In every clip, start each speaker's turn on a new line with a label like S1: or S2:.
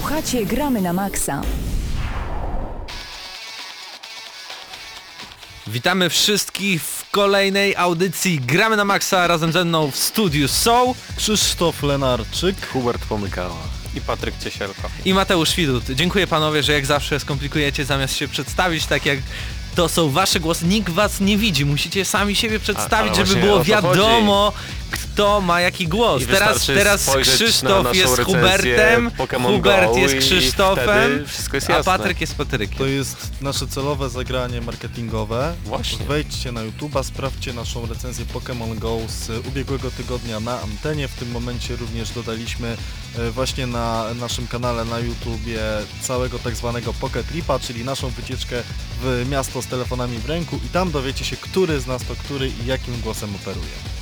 S1: Słuchacie Gramy na Maxa.
S2: Witamy wszystkich w kolejnej audycji Gramy na Maxa. Razem ze mną w studiu są
S3: Krzysztof Lenarczyk.
S4: Hubert Pomykała.
S5: i Patryk Ciesielko.
S2: i Mateusz Widut. Dziękuję panowie, że jak zawsze skomplikujecie zamiast się przedstawić tak jak to są wasze głosy. Nikt was nie widzi, musicie sami siebie przedstawić,
S4: ale
S2: żeby
S4: właśnie
S2: było
S4: to
S2: wiadomo kto ma jaki głos.
S4: I
S2: Teraz, teraz
S4: na
S2: Krzysztof
S4: naszą
S2: jest
S4: recenzję
S2: Hubertem,
S4: Pokémon
S2: Hubert
S4: Go
S2: jest Krzysztofem,
S4: jest
S2: a. Patryk jest Patrykiem.
S3: To jest nasze celowe zagranie marketingowe.
S4: Właśnie.
S3: Wejdźcie na YouTube'a, sprawdźcie naszą recenzję Pokémon Go z ubiegłego tygodnia na antenie. W tym momencie również dodaliśmy e, właśnie na naszym kanale na YouTubie całego tak zwanego Pocket Tripa, czyli naszą wycieczkę w miasto z telefonami w ręku i tam dowiecie się, który z nas to który i jakim głosem operuje.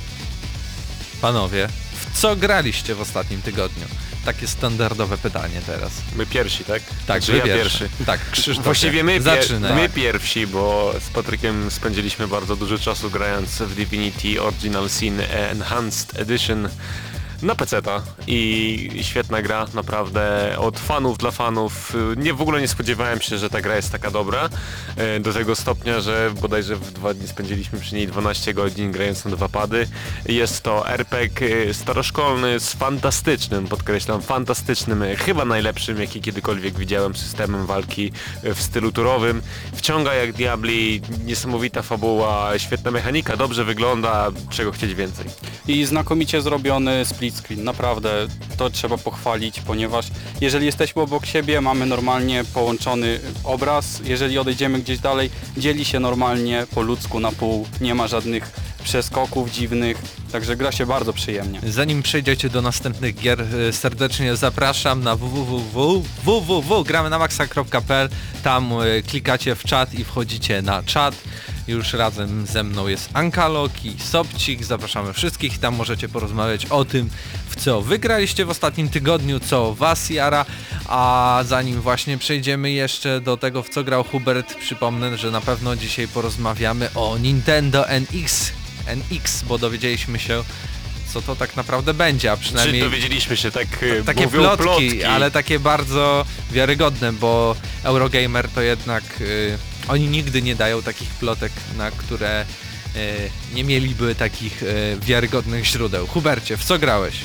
S2: Panowie, w co graliście w ostatnim tygodniu? Takie standardowe pytanie teraz.
S4: My pierwsi, tak?
S2: Tak,
S4: Czy ja
S2: pierwszy.
S4: pierwszy?
S2: Tak, Krzysztof.
S4: Właściwie my, pier
S2: Zaczynaj.
S4: my pierwsi, bo z Patrykiem spędziliśmy bardzo dużo czasu grając w Divinity Original Sin Enhanced Edition na PC-ta i świetna gra, naprawdę od fanów dla fanów. Nie, w ogóle nie spodziewałem się, że ta gra jest taka dobra, e, do tego stopnia, że bodajże w dwa dni spędziliśmy przy niej 12 godzin grając na dwa pady. Jest to RPG e, staroszkolny z fantastycznym, podkreślam, fantastycznym, e, chyba najlepszym, jaki kiedykolwiek widziałem systemem walki w stylu turowym. Wciąga jak diabli, niesamowita fabuła, świetna mechanika, dobrze wygląda, czego chcieć więcej.
S5: I znakomicie zrobiony split screen, naprawdę to trzeba pochwalić, ponieważ jeżeli jesteśmy obok siebie, mamy normalnie połączony obraz, jeżeli odejdziemy gdzieś dalej, dzieli się normalnie po ludzku na pół, nie ma żadnych przeskoków dziwnych, także gra się bardzo przyjemnie.
S2: Zanim przejdziecie do następnych gier, e, serdecznie zapraszam na www.gramynamaxa.pl Tam e, klikacie w czat i wchodzicie na czat. Już razem ze mną jest Ankalok i Sobcik. Zapraszamy wszystkich. Tam możecie porozmawiać o tym, w co wygraliście w ostatnim tygodniu, co was jara. A zanim właśnie przejdziemy jeszcze do tego, w co grał Hubert, przypomnę, że na pewno dzisiaj porozmawiamy o Nintendo NX. NX, bo dowiedzieliśmy się, co to tak naprawdę będzie, a
S4: Czy
S2: przynajmniej
S4: dowiedzieliśmy się, tak e,
S2: takie plotki,
S4: plotki,
S2: ale takie bardzo wiarygodne, bo Eurogamer to jednak y, oni nigdy nie dają takich plotek, na które y, nie mieliby takich y, wiarygodnych źródeł. Hubercie, w co grałeś?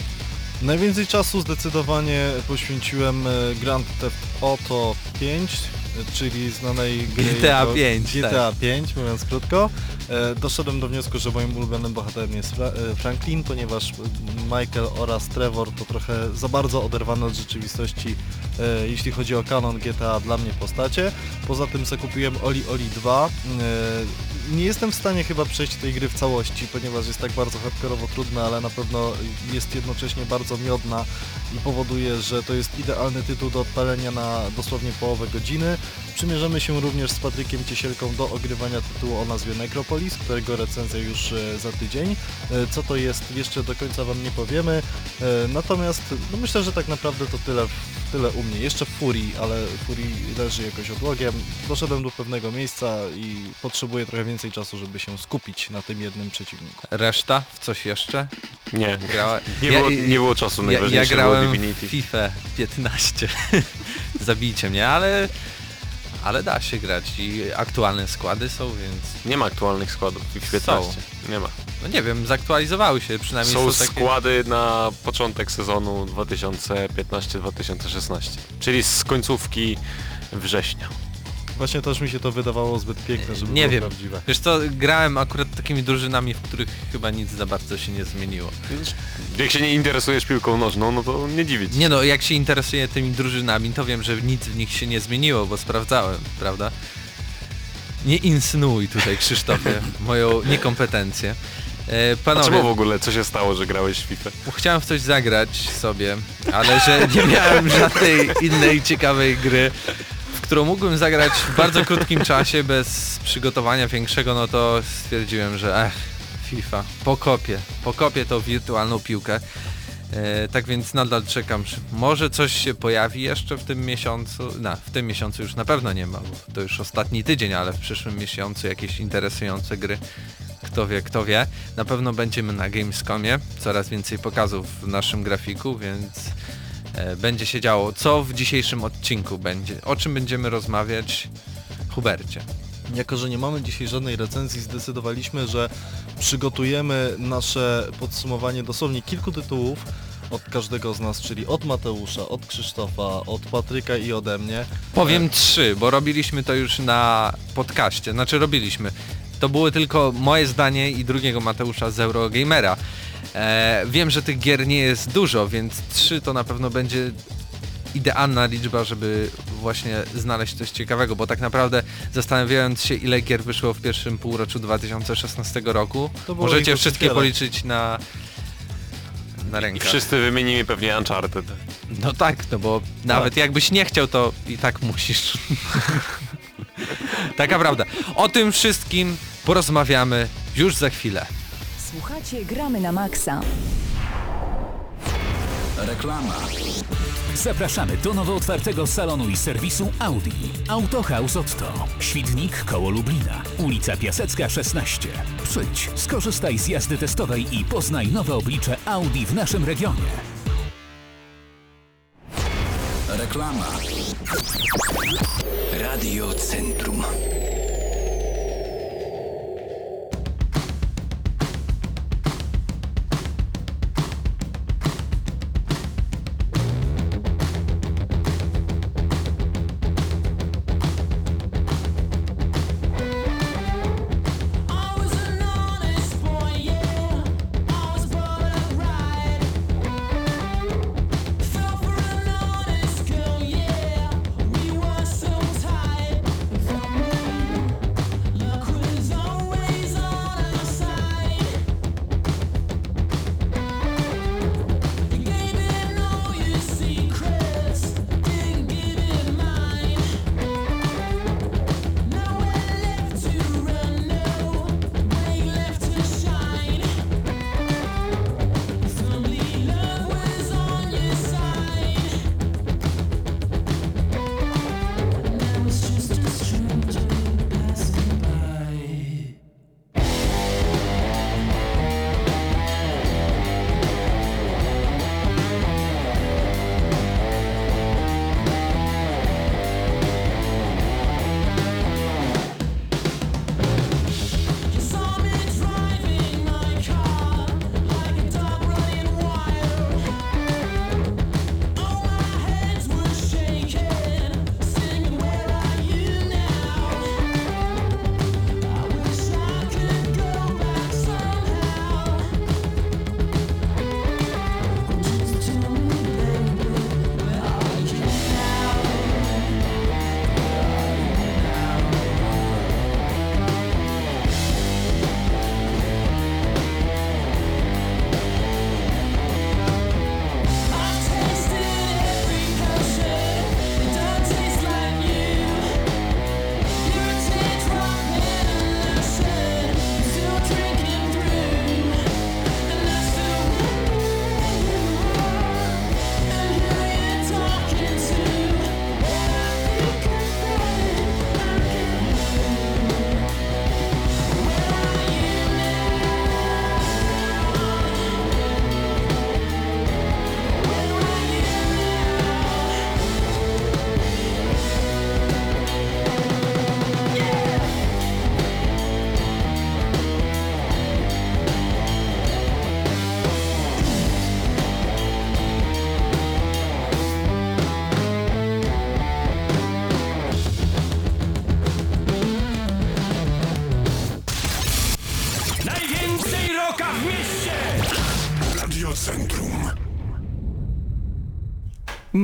S3: Najwięcej czasu zdecydowanie poświęciłem e, Grand Theft Auto 5, e, czyli znanej gry
S2: GTA
S3: jako
S2: 5,
S3: GTA 5, mówiąc krótko. E, Doszedłem do wniosku, że moim ulubionym bohaterem jest e, Franklin, ponieważ Michael oraz Trevor to trochę za bardzo oderwane od rzeczywistości, e, jeśli chodzi o kanon GTA dla mnie postacie. Poza tym zakupiłem Oli Oli 2. Nie jestem w stanie chyba przejść tej gry w całości, ponieważ jest tak bardzo hardkorowo trudna, ale na pewno jest jednocześnie bardzo miodna i powoduje, że to jest idealny tytuł do odpalenia na dosłownie połowę godziny. Przymierzymy się również z Patrykiem Ciesielką do ogrywania tytułu o nazwie Necropolis, którego recenzja już e, za tydzień. E, Co to jest jeszcze do końca Wam nie powiemy, E, natomiast no myślę, że tak naprawdę to tyle, tyle u mnie. Jeszcze Furii, ale Furii leży jakoś odłogiem. Doszedłem do pewnego miejsca i potrzebuję trochę więcej czasu, żeby się skupić na tym jednym przeciwniku.
S2: Reszta? W coś jeszcze?
S4: Nie,
S2: Grała...
S4: nie,
S2: Ja-
S4: było, nie było czasu,
S2: Ja, ja
S4: najważniejsze
S2: grałem
S4: było
S2: w
S4: Divinity.
S2: FIFA 15. Zabijcie mnie, ale... Ale da się grać i aktualne składy są, więc...
S4: Nie ma aktualnych składów w 15. Nie ma.
S2: No nie wiem, zaktualizowały się, przynajmniej
S4: Są
S2: są, takie...
S4: składy na początek sezonu 2015-2016, czyli z końcówki września.
S3: Właśnie też mi się to wydawało zbyt piękne, żeby
S2: Nie
S3: było
S2: wiem.
S3: prawdziwe.
S2: Wiesz co, grałem akurat takimi drużynami, w których chyba nic za bardzo się nie zmieniło.
S4: Jak się nie interesujesz piłką nożną, no to nie dziwić.
S2: Nie no, jak się interesuję tymi drużynami, to wiem, że nic w nich się nie zmieniło, bo sprawdzałem, prawda? Nie insynuuj tutaj, Krzysztofie, moją niekompetencję. E,
S4: A
S2: panowie,
S4: czemu w ogóle, co się stało, że grałeś w FIFA?
S2: chciałem w coś zagrać sobie, ale że nie miałem żadnej innej ciekawej gry, którą mógłbym zagrać w bardzo krótkim czasie, bez przygotowania większego, no to stwierdziłem, że ech, FIFA, pokopię, pokopię tą wirtualną piłkę. E, tak więc nadal czekam, może coś się pojawi jeszcze w tym miesiącu, no w tym miesiącu już na pewno nie ma, bo to już ostatni tydzień, ale w przyszłym miesiącu jakieś interesujące gry, kto wie, kto wie. Na pewno będziemy na Gamescomie, coraz więcej pokazów w naszym grafiku, więc będzie się działo. Co w dzisiejszym odcinku będzie? O czym będziemy rozmawiać? Hubercie.
S3: Jako, że nie mamy dzisiaj żadnej recenzji, zdecydowaliśmy, że przygotujemy nasze podsumowanie dosłownie kilku tytułów od każdego z nas, czyli od Mateusza, od Krzysztofa, od Patryka i ode mnie.
S2: Powiem trzy, bo robiliśmy to już na podcaście. Znaczy robiliśmy. To było tylko moje zdanie i drugiego Mateusza z Eurogamera. E, wiem, że tych gier nie jest dużo, więc trzy to na pewno będzie idealna liczba, żeby właśnie znaleźć coś ciekawego, bo tak naprawdę zastanawiając się ile gier wyszło w pierwszym półroczu 2016 roku, możecie wszystkie
S3: wiele.
S2: policzyć na na
S4: I
S2: rękę.
S4: wszyscy wymienimy pewnie Uncharted.
S2: No tak, no bo nawet jakbyś nie chciał, to i tak musisz. Taka prawda. O tym wszystkim porozmawiamy już za chwilę.
S1: Słuchacie Gramy na Maxa.
S6: Reklama. Zapraszamy do nowo otwartego salonu i serwisu Audi. Autohaus Otto. Świdnik koło Lublina. Ulica Piasecka 16. Przyjdź, skorzystaj z jazdy testowej i poznaj nowe oblicze Audi w naszym regionie. Reklama. Radio Centrum.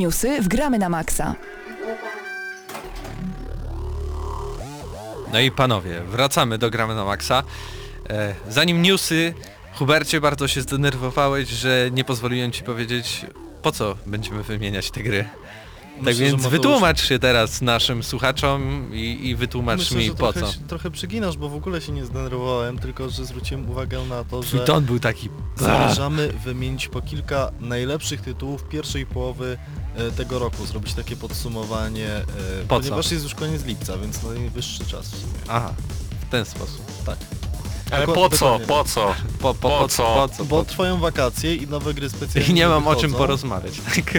S1: Newsy w Gramy na Maxa.
S2: No i panowie, wracamy do gramy na maksa. E, zanim newsy, Hubercie, bardzo się zdenerwowałeś, że nie pozwoliłem ci powiedzieć, po co będziemy wymieniać te gry. Tak
S3: Myślę,
S2: więc wytłumacz się teraz naszym słuchaczom i, i wytłumacz
S3: Myślę,
S2: mi po
S3: trochę,
S2: co.
S3: się- trochę przyginasz, bo w ogóle się nie zdenerwowałem, tylko że zwróciłem uwagę na to, że
S2: ton był taki...
S3: zamierzamy wymienić po kilka najlepszych tytułów pierwszej połowy tego roku, zrobić takie podsumowanie, e,
S2: Po co?
S3: ponieważ jest już koniec lipca, więc najwyższy czas w sumie.
S2: Aha, w ten sposób.
S3: Tak.
S4: Ale po co, po co?
S2: Po, po,
S4: Po
S2: po,
S4: co?
S2: po co?
S3: Bo
S2: co?
S3: trwają wakacje i nowe gry specjalnie
S2: I nie mam o czym
S3: wychodzą.
S2: porozmawiać. Tak?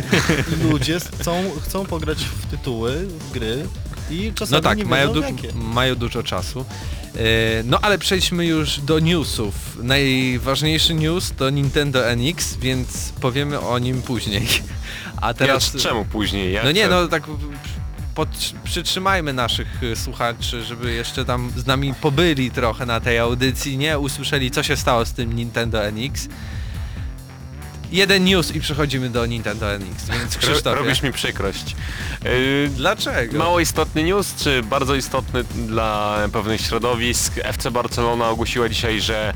S3: I ludzie chcą, chcą pograć w tytuły, w gry i czasami
S2: No tak,
S3: nie
S2: mają, du-
S3: jakie.
S2: mają dużo czasu. E, No ale przejdźmy już do newsów. Najważniejszy news to Nintendo NX, więc powiemy o nim później. A teraz...
S4: Ja, czemu później? Ja
S2: No nie, no tak pod, przytrzymajmy naszych y, słuchaczy, żeby jeszcze tam z nami pobyli trochę na tej audycji, nie? Usłyszeli co się stało z tym Nintendo NX. Jeden news i przechodzimy do Nintendo NX, więc Krzysztofie.
S4: Robisz mi przykrość. Yy,
S2: Dlaczego?
S4: Mało istotny news, czy bardzo istotny dla pewnych środowisk. FC Barcelona ogłosiła dzisiaj, że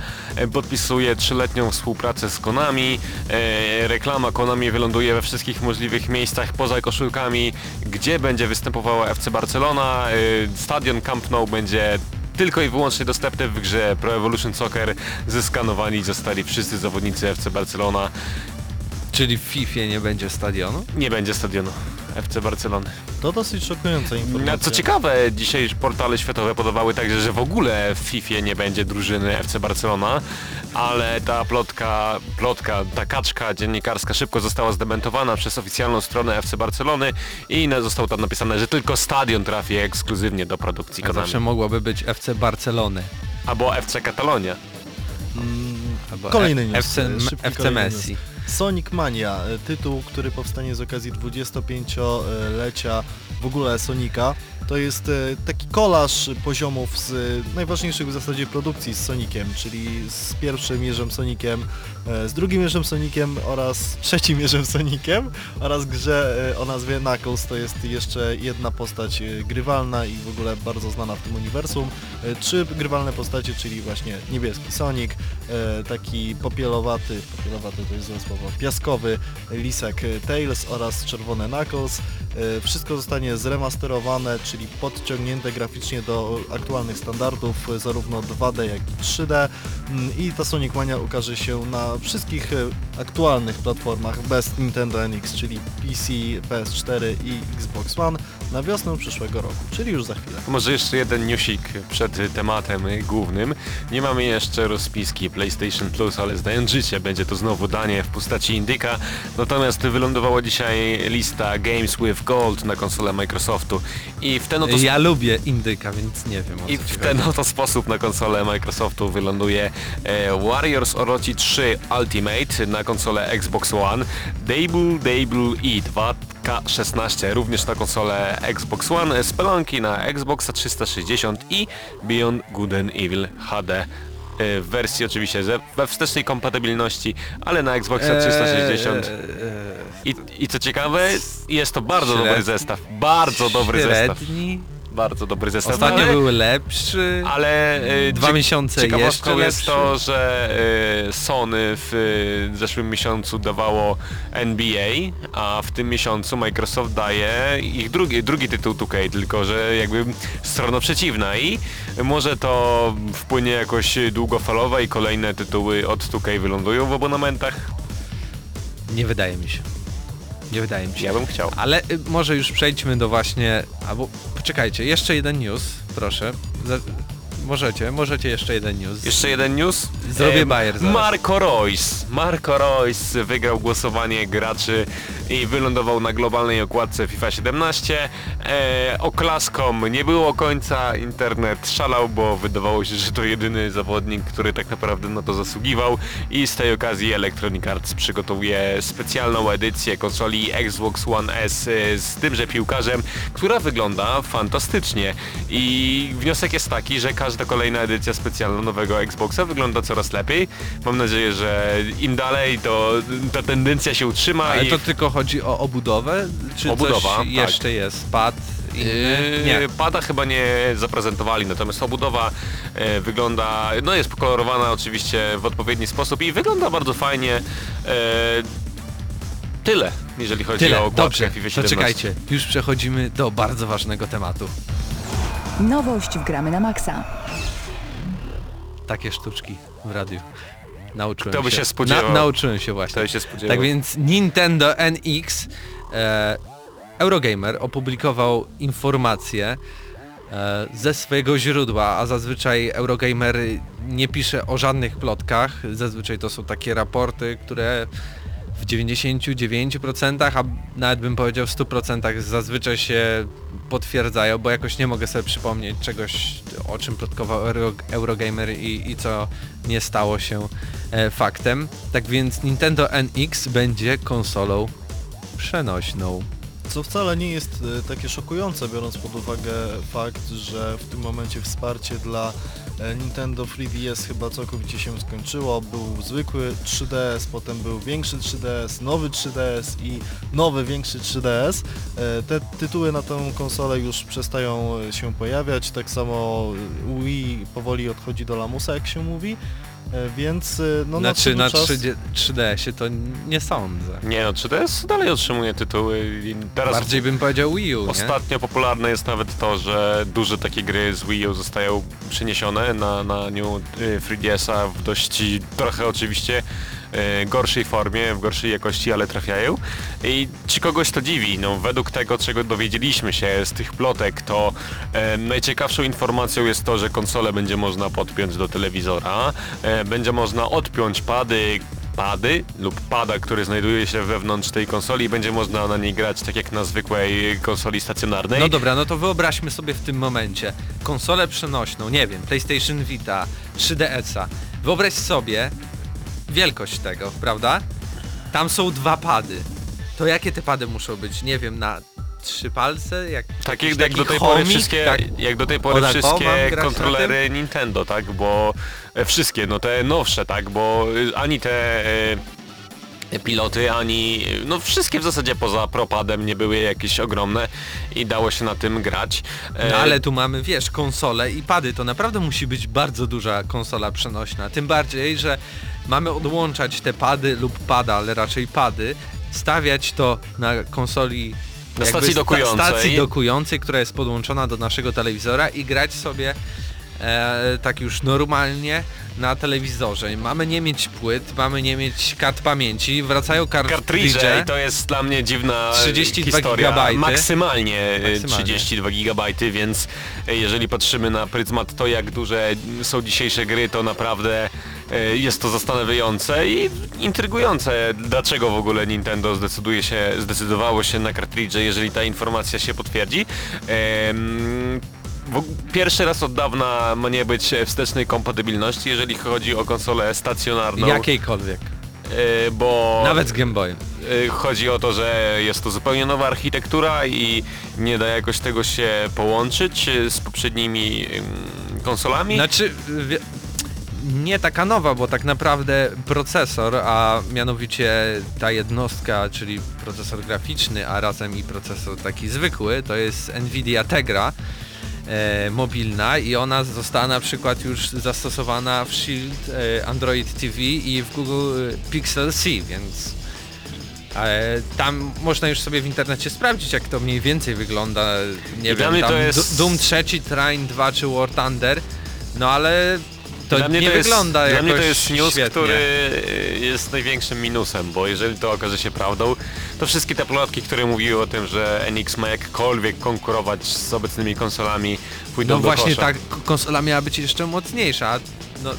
S4: podpisuje trzyletnią współpracę z Konami. E, Reklama Konami wyląduje we wszystkich możliwych miejscach poza koszulkami, gdzie będzie występowała FC Barcelona. E, Stadion Camp Nou będzie tylko i wyłącznie dostępny w grze Pro Evolution Soccer. Zeskanowani zostali wszyscy zawodnicy FC Barcelona.
S2: Czyli w FIFA nie będzie stadionu?
S4: Nie będzie stadionu FC Barcelony.
S3: To dosyć szokująca informacja.
S4: No, co ciekawe, dzisiaj portale światowe podawały także, że w ogóle w FIFA nie będzie drużyny FC Barcelona, ale ta plotka, plotka, ta kaczka dziennikarska szybko została zdementowana przez oficjalną stronę FC Barcelony i zostało tam napisane, że tylko stadion trafi ekskluzywnie do produkcji
S2: A
S4: Konami.
S2: zawsze mogłoby być FC Barcelony.
S4: Albo FC Katalonia.
S3: Mm,
S2: Albo
S3: Kolejny news.
S2: FC,
S3: szybki
S2: FC
S3: kolejny
S2: Messi.
S3: news. Sonic Mania, e, tytuł, który powstanie z okazji 25-lecia w ogóle Sonika. To jest e, taki kolaż poziomów z e, najważniejszych w zasadzie produkcji z Soniciem, czyli z pierwszym Jerzem Soniciem, e, z drugim Jerzem Soniciem oraz trzecim Jerzem Soniciem oraz grze o nazwie Knuckles. To jest jeszcze jedna postać grywalna i w ogóle bardzo znana w tym uniwersum. Trzy grywalne postacie, czyli właśnie niebieski Sonic, taki popielowaty, popielowaty to jest złe słowo, piaskowy lisek Tails oraz czerwone Knuckles. Wszystko zostanie zremasterowane, czyli podciągnięte graficznie do aktualnych standardów, zarówno 2D jak i 3D Mm, i ta Sonic Mania ukaże się na wszystkich e, aktualnych platformach bez Nintendo NX, czyli PC, PS4 i Xbox One na wiosnę przyszłego roku, czyli już za chwilę.
S4: Może jeszcze jeden newsik przed tematem głównym. Nie mamy jeszcze rozpiski PlayStation Plus, ale zdając życie będzie to znowu danie w postaci indyka. Natomiast wylądowała dzisiaj lista Games with Gold na konsolę Microsoftu i w ten oto,
S2: Ja lubię indyka, więc nie wiem o
S4: i w ten oto sposób na konsolę Microsoftu wyląduje e, Warriors Orochi 3 Ultimate na konsolę Xbox One, Dable Dable E 2K16 również na konsolę Xbox One, Spelunky na Xboxa 360 i Beyond Good and Evil HD w wersji oczywiście ze, we wstecznej kompatybilności, ale na Xboxa 360
S2: Eee,
S4: I, I co ciekawe, jest to bardzo dobry zestaw. Bardzo dobry zestaw. Bardzo dobry zestaw.
S2: Ostatnio
S4: ale,
S2: był lepszy.
S4: ale e,
S2: Dwa miesiące
S4: ciekawostką
S2: jeszcze
S4: jest to, że e, Sony w e, zeszłym miesiącu dawało NBA, a w tym miesiącu Microsoft daje ich drugi, drugi tytuł 2K, tylko że jakby strona przeciwna i może to wpłynie jakoś długofalowo i kolejne tytuły od 2K wylądują w abonamentach.
S2: Nie wydaje mi się. Nie wydaje mi się.
S4: Ja bym chciał.
S2: Ale y, może już przejdźmy do właśnie... Albo poczekajcie, jeszcze jeden news, proszę. Za, możecie, możecie jeszcze jeden news.
S4: Jeszcze jeden news.
S2: Zrobię
S4: E,
S2: bajer zaraz.
S4: Marco Royce. Marco Royce wygrał głosowanie graczy i wylądował na globalnej okładce FIFA 17. E, oklaskom nie było końca, internet szalał, bo wydawało się, że to jedyny zawodnik, który tak naprawdę na to zasługiwał i z tej okazji Electronic Arts przygotowuje specjalną edycję konsoli Xbox One S e, z tymże piłkarzem, która wygląda fantastycznie i wniosek jest taki, że każda kolejna edycja specjalna nowego Xboxa wygląda coraz lepiej. Mam nadzieję, że im dalej to ta tendencja się utrzyma
S2: Ale
S4: i
S2: to tylko chodzi o obudowę? Czy
S4: Obudowa,
S2: coś
S4: tak.
S2: jeszcze jest? Pad? Inny?
S4: Yy,
S2: Nie.
S4: Pada chyba nie zaprezentowali, natomiast obudowa e, wygląda, no jest pokolorowana oczywiście w odpowiedni sposób i wygląda bardzo fajnie. E, tyle, jeżeli chodzi
S2: Tyle,
S4: o okładkę
S2: dobrze,
S4: FIFA
S2: to
S4: 17.
S2: czekajcie. Już przechodzimy do bardzo ważnego tematu.
S1: Nowość w Gramy na Maxa.
S2: Takie sztuczki w radiu. Nauczyłem
S4: Kto by
S2: się.
S4: się spodziewał?
S2: nauczyłem się właśnie.
S4: To się spodziewał.
S2: Tak więc Nintendo NX e, Eurogamer opublikował informację, e, ze swojego źródła, a zazwyczaj Eurogamer nie pisze o żadnych plotkach. Zazwyczaj to są takie raporty, które w 99%, a nawet bym powiedział w 100% zazwyczaj się potwierdzają, bo jakoś nie mogę sobie przypomnieć czegoś, o czym plotkował Euro, Eurogamer i, i co nie stało się e, faktem. Tak więc Nintendo NX będzie konsolą przenośną.
S3: Co wcale nie jest e, takie szokujące, biorąc pod uwagę fakt, że w tym momencie wsparcie dla Nintendo 3DS chyba całkowicie się skończyło. Był zwykły 3DS, potem był większy 3DS, nowy 3DS i nowy większy 3DS. E, Te tytuły na tę konsolę już przestają e, się pojawiać, tak samo e, Wii powoli odchodzi do lamusa, jak się mówi. E, Więc e, no
S2: znaczy
S3: nadszedł
S2: na
S3: czas...
S2: 3D, 3DS-ie to nie sądzę.
S4: Nie no, 3DS dalej otrzymuje tytuły i teraz
S2: Bardziej bym powiedział Wii U, nie?
S4: Ostatnio popularne jest nawet to, że duże takie gry z Wii U zostają przeniesione na, na New y, 3DS-a w dość trochę oczywiście y, gorszej formie, w gorszej jakości, ale trafiają. I czy kogoś to dziwi? No według tego, czego dowiedzieliśmy się z tych plotek, to e, najciekawszą informacją jest to, że konsolę będzie można podpiąć do telewizora, e, będzie można odpiąć pady pady lub pada, który znajduje się wewnątrz tej konsoli i będzie można na niej grać tak jak na zwykłej konsoli stacjonarnej.
S2: No dobra, no to wyobraźmy sobie w tym momencie konsolę przenośną, nie wiem, PlayStation Vita, 3DS-a. Wyobraź sobie wielkość tego, prawda? Tam są dwa pady. To jakie te pady muszą być? Nie wiem, na trzy palce? Jak,
S4: tak jak, jak do tej pory wszystkie,
S2: Tak.
S4: jak do tej pory wszystkie kontrolery Nintendo, tak? Bo e, wszystkie, no te nowsze, tak? Bo y, ani te e, piloty, ani no wszystkie w zasadzie poza propadem nie były jakieś ogromne i dało się na tym grać. E,
S2: No ale tu mamy, wiesz, konsole i pady. To naprawdę musi być bardzo duża konsola przenośna. Tym bardziej, że mamy odłączać te pady lub pada, ale raczej pady, stawiać to na konsoli
S4: Na stacji
S2: sta-
S4: dokującej.
S2: stacji dokującej, która jest podłączona do naszego telewizora i grać sobie e, tak już normalnie na telewizorze. Mamy nie mieć płyt, mamy nie mieć kart pamięci, wracają
S4: Kartridże i to jest dla mnie dziwna
S2: 32
S4: historia.
S2: gigabajty.
S4: Maksymalnie, e,
S2: Maksymalnie.
S4: 32 gigabajty, więc e, jeżeli patrzymy na pryzmat to jak duże są dzisiejsze gry, to naprawdę e, jest to zastanawiające i intrygujące, dlaczego w ogóle Nintendo zdecyduje się, zdecydowało się na kartridże, jeżeli ta informacja się potwierdzi. W- Pierwszy raz od dawna ma nie być wstecznej kompatybilności, jeżeli chodzi o konsolę stacjonarną.
S2: Jakiejkolwiek.
S4: E, bo
S2: Nawet z Game Boyem.
S4: y, chodzi o to, że jest to zupełnie nowa architektura i nie da jakoś tego się połączyć y, z poprzednimi konsolami.
S2: Znaczy, wie, nie taka nowa, bo tak naprawdę procesor, a mianowicie ta jednostka, czyli procesor graficzny, a razem i procesor taki zwykły, to jest Nvidia Tegra e, mobilna i ona została na przykład już zastosowana w Shield, e, Android TV i w Google Pixel C, więc e, tam można już sobie w internecie sprawdzić, jak to mniej więcej wygląda. Nie
S4: I
S2: wiem,
S4: mnie to
S2: tam
S4: jest-
S2: Doom 3, Train 2 czy War Thunder, no ale to
S4: dla mnie
S2: nie
S4: to jest,
S2: wygląda
S4: Dla mnie to jest news,
S2: świetnie.
S4: który jest największym minusem, bo jeżeli to okaże się prawdą, to wszystkie te plotki, które mówiły o tym, że NX ma jakkolwiek konkurować z obecnymi konsolami, pójdą
S2: No
S4: do
S2: właśnie
S4: kosza.
S2: ta k- konsola miała być jeszcze mocniejsza, no,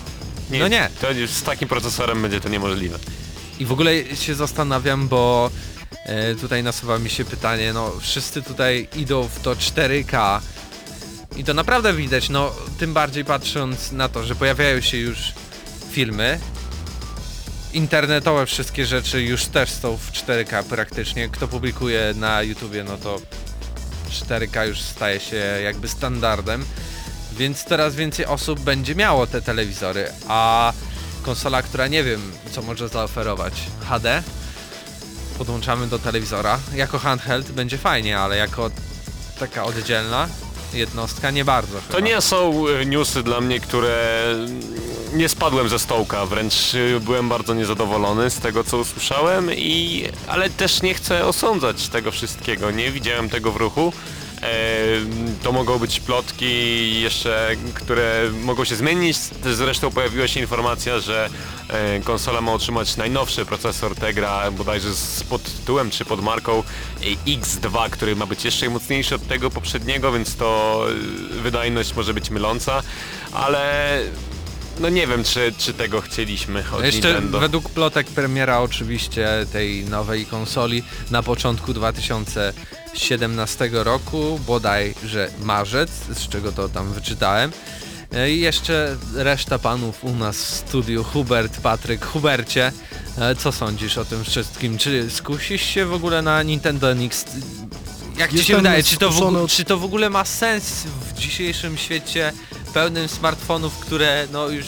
S2: no nie.
S4: To już z takim procesorem będzie to niemożliwe.
S2: I w ogóle się zastanawiam, bo e, tutaj nasuwa mi się pytanie, no wszyscy tutaj idą w to 4K i to naprawdę widać, no tym bardziej patrząc na to, że pojawiają się już filmy, internetowe wszystkie rzeczy już też są w 4K praktycznie, kto publikuje na YouTubie, no to 4K już staje się jakby standardem, więc coraz więcej osób będzie miało te telewizory, a konsola, która nie wiem co może zaoferować, HD, podłączamy do telewizora, jako handheld będzie fajnie, ale jako taka oddzielna jednostka nie bardzo
S4: To
S2: chyba.
S4: nie są e, newsy dla mnie, które nie spadłem ze stołka, wręcz e, byłem bardzo niezadowolony z tego co usłyszałem i ale też nie chcę osądzać tego wszystkiego, nie widziałem tego w ruchu. To mogą być plotki jeszcze, które mogą się zmienić. Zresztą pojawiła się informacja, że e, konsola ma otrzymać najnowszy procesor Tegra, bodajże z podtytułem czy pod marką X2, który ma być jeszcze mocniejszy od tego poprzedniego, więc to e, wydajność może być myląca, ale no nie wiem, czy, czy tego chcieliśmy od
S2: Jeszcze
S4: Nintendo.
S2: według plotek premiera oczywiście tej nowej konsoli na początku 2017 roku, bodajże marzec, z czego to tam wyczytałem. E, I jeszcze reszta panów u nas w studiu, Hubert, Patryk, Hubercie, e, co sądzisz o tym wszystkim? Czy skusisz się w ogóle na Nintendo NX? Jak ci się wydaje, czy to, w, czy to w ogóle ma sens w dzisiejszym świecie pełnym smartfonów, które no już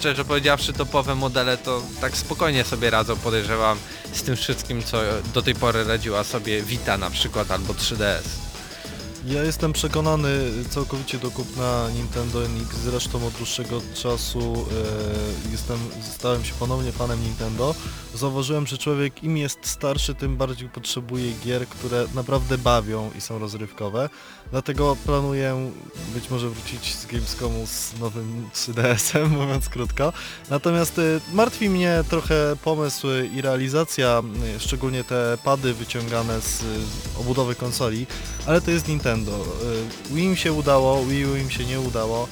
S2: szczerze powiedziawszy topowe modele to tak spokojnie sobie radzą, podejrzewam, z tym wszystkim, co do tej pory radziła sobie Vita na przykład albo 3DS.
S3: Ja jestem przekonany całkowicie do kupna Nintendo NX, zresztą od dłuższego czasu e, jestem, stałem się ponownie fanem Nintendo. Zauważyłem, że człowiek im jest starszy, tym bardziej potrzebuje gier, które naprawdę bawią i są rozrywkowe. Dlatego planuję być może wrócić z Gamescomu z nowym 3DS-em, mówiąc krótko. Natomiast e, martwi mnie trochę pomysł i realizacja, e, szczególnie te pady wyciągane z e, obudowy konsoli, ale to jest Nintendo. Wii im się udało, Wii U im się nie udało.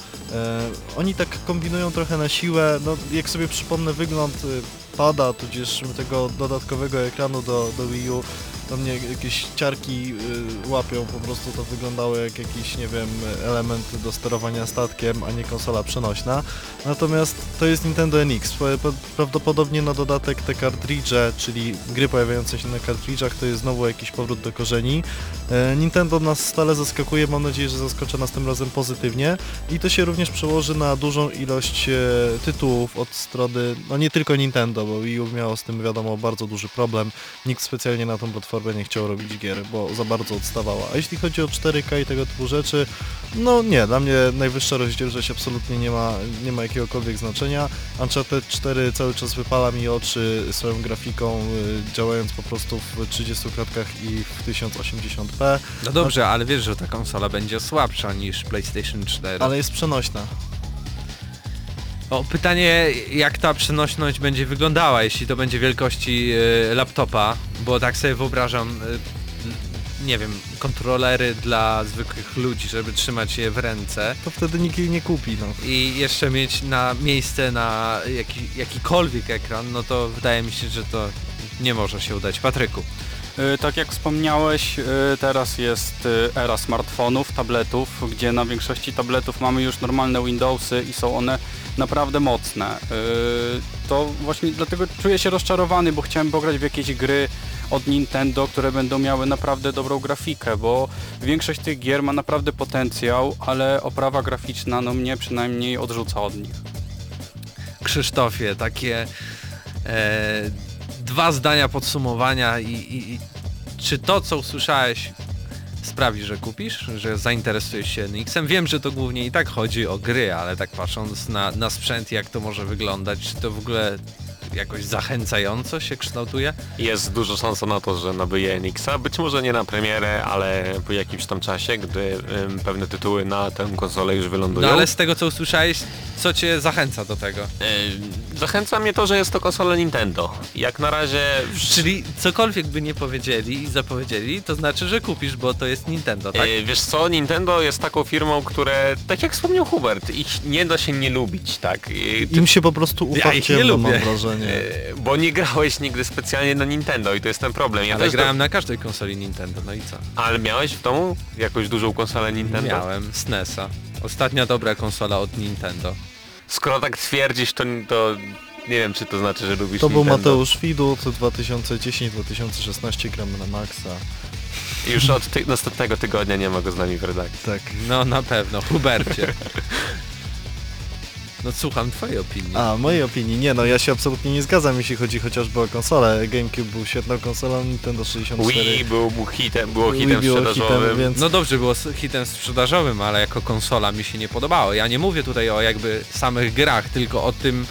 S3: Oni tak kombinują trochę na siłę, no jak sobie przypomnę wygląd pada, tudzież tego dodatkowego ekranu do, do Wii U, to mnie jakieś ciarki y, łapią, po prostu to wyglądało jak jakiś, nie wiem, element do sterowania statkiem, a nie konsola przenośna. Natomiast to jest Nintendo NX. Prawdopodobnie na dodatek te kartridże, czyli gry pojawiające się na kartridżach, to jest znowu jakiś powrót do korzeni. E, Nintendo nas stale zaskakuje, mam nadzieję, że zaskoczę nas tym razem pozytywnie i to się również przełoży na dużą ilość e, tytułów od strony, no nie tylko Nintendo, bo Wii U miało z tym wiadomo bardzo duży problem. Nikt specjalnie na tą platformę nie chciał robić gier, bo za bardzo odstawała. A jeśli chodzi o 4K i tego typu rzeczy, no nie, dla mnie najwyższa rozdzielczość absolutnie nie ma, nie ma jakiegokolwiek znaczenia. Uncharted 4 cały czas wypala mi oczy swoją grafiką, y, działając po prostu w 30 klatkach i w 1080p,
S2: No dobrze, ale wiesz, że ta konsola będzie słabsza niż PlayStation 4.
S3: ale jest przenośna.
S2: O, pytanie, jak ta przenośność będzie wyglądała, jeśli to będzie wielkości e, laptopa, bo tak sobie wyobrażam, e, nie wiem, kontrolery dla zwykłych ludzi, żeby trzymać je w ręce
S3: To wtedy nikt jej nie kupi, no.
S2: i jeszcze mieć na miejsce na jaki, jakikolwiek ekran, no to wydaje mi się, że to nie może się udać. Patryku.
S5: Y, Tak jak wspomniałeś, y, teraz jest y, era smartfonów, tabletów, gdzie na większości tabletów mamy już normalne Windowsy i są one naprawdę mocne. To właśnie dlatego czuję się rozczarowany, bo chciałem pograć w jakieś gry od Nintendo, które będą miały naprawdę dobrą grafikę, bo większość tych gier ma naprawdę potencjał, ale oprawa graficzna no mnie przynajmniej odrzuca od nich.
S2: Krzysztofie, takie e, dwa zdania podsumowania i, i, czy to, co usłyszałeś sprawi, że kupisz, że zainteresujesz się NX-em? Wiem, że to głównie i tak chodzi o gry, ale tak patrząc na, na sprzęt, jak to może wyglądać, czy to w ogóle jakoś zachęcająco się kształtuje?
S4: Jest dużo szansa na to, że nabyje NX-a, być może nie na premierę, ale po jakimś tam czasie, gdy ym, pewne tytuły na tę konsolę już wylądują.
S2: No ale z tego, co usłyszałeś, co cię zachęca do tego?
S4: Zachęca mnie to, że jest to konsola Nintendo. Jak na razie...
S2: Czyli cokolwiek by nie powiedzieli i zapowiedzieli, to znaczy, że kupisz, bo to jest Nintendo, tak?
S4: E, Wiesz co, Nintendo jest taką firmą, które, tak jak wspomniał Hubert, ich nie da się nie lubić, tak? E, ty-
S3: Im się po prostu ufa
S2: Ja
S3: w
S2: ich nie lubię.
S3: mam wrażenie.
S4: E, Bo nie grałeś nigdy specjalnie na Nintendo i to jest ten problem. Ja
S2: ale
S4: też
S2: grałem na każdej konsoli Nintendo, no i co?
S4: Do... Ale miałeś w domu jakąś dużą konsolę Nintendo?
S2: Miałem SNESa. Ostatnia dobra konsola od Nintendo.
S4: Skoro tak twierdzisz, to, to nie wiem, czy to znaczy, że lubisz
S3: To był
S4: Nintendo.
S3: Mateusz Widut, 2010-2016 gramy na maksa.
S4: Już od ty następnego tygodnia nie ma go z nami w redakcji.
S3: Tak.
S2: No na pewno, Hubercie. No słucham twojej opinii.
S3: A, mojej opinii, nie no, ja się absolutnie nie zgadzam, jeśli chodzi chociażby o konsolę. GameCube był świetną konsolą, Nintendo 64
S4: Wii był, był hitem, było
S3: Wii
S4: hitem
S3: było
S4: sprzedażowym.
S3: hitem, więc
S2: No dobrze, było hitem sprzedażowym, ale jako konsola mi się nie podobało. Ja nie mówię tutaj o jakby samych grach, tylko o tym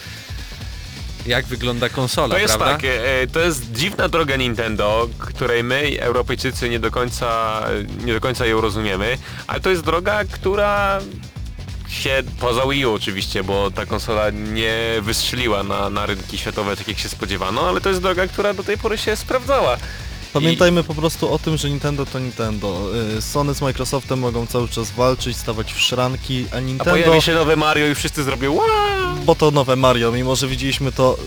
S2: jak wygląda konsola,
S4: To jest
S2: prawda?
S4: tak, e, to jest dziwna droga Nintendo, której my, Europejczycy, nie do końca, nie do końca ją rozumiemy, ale to jest droga, która się, poza Wii U oczywiście, bo ta konsola nie wystrzeliła na, na rynki światowe tak jak się spodziewano, ale to jest droga, która do tej pory się sprawdzała.
S3: Pamiętajmy po prostu o tym, że Nintendo to Nintendo. Y, Sony z Microsoftem mogą cały czas walczyć, stawać w szranki, a
S4: A
S3: Nintendo...
S4: pojawi się nowe Mario i wszyscy zrobią wow!
S3: Bo to nowe Mario, mimo że widzieliśmy to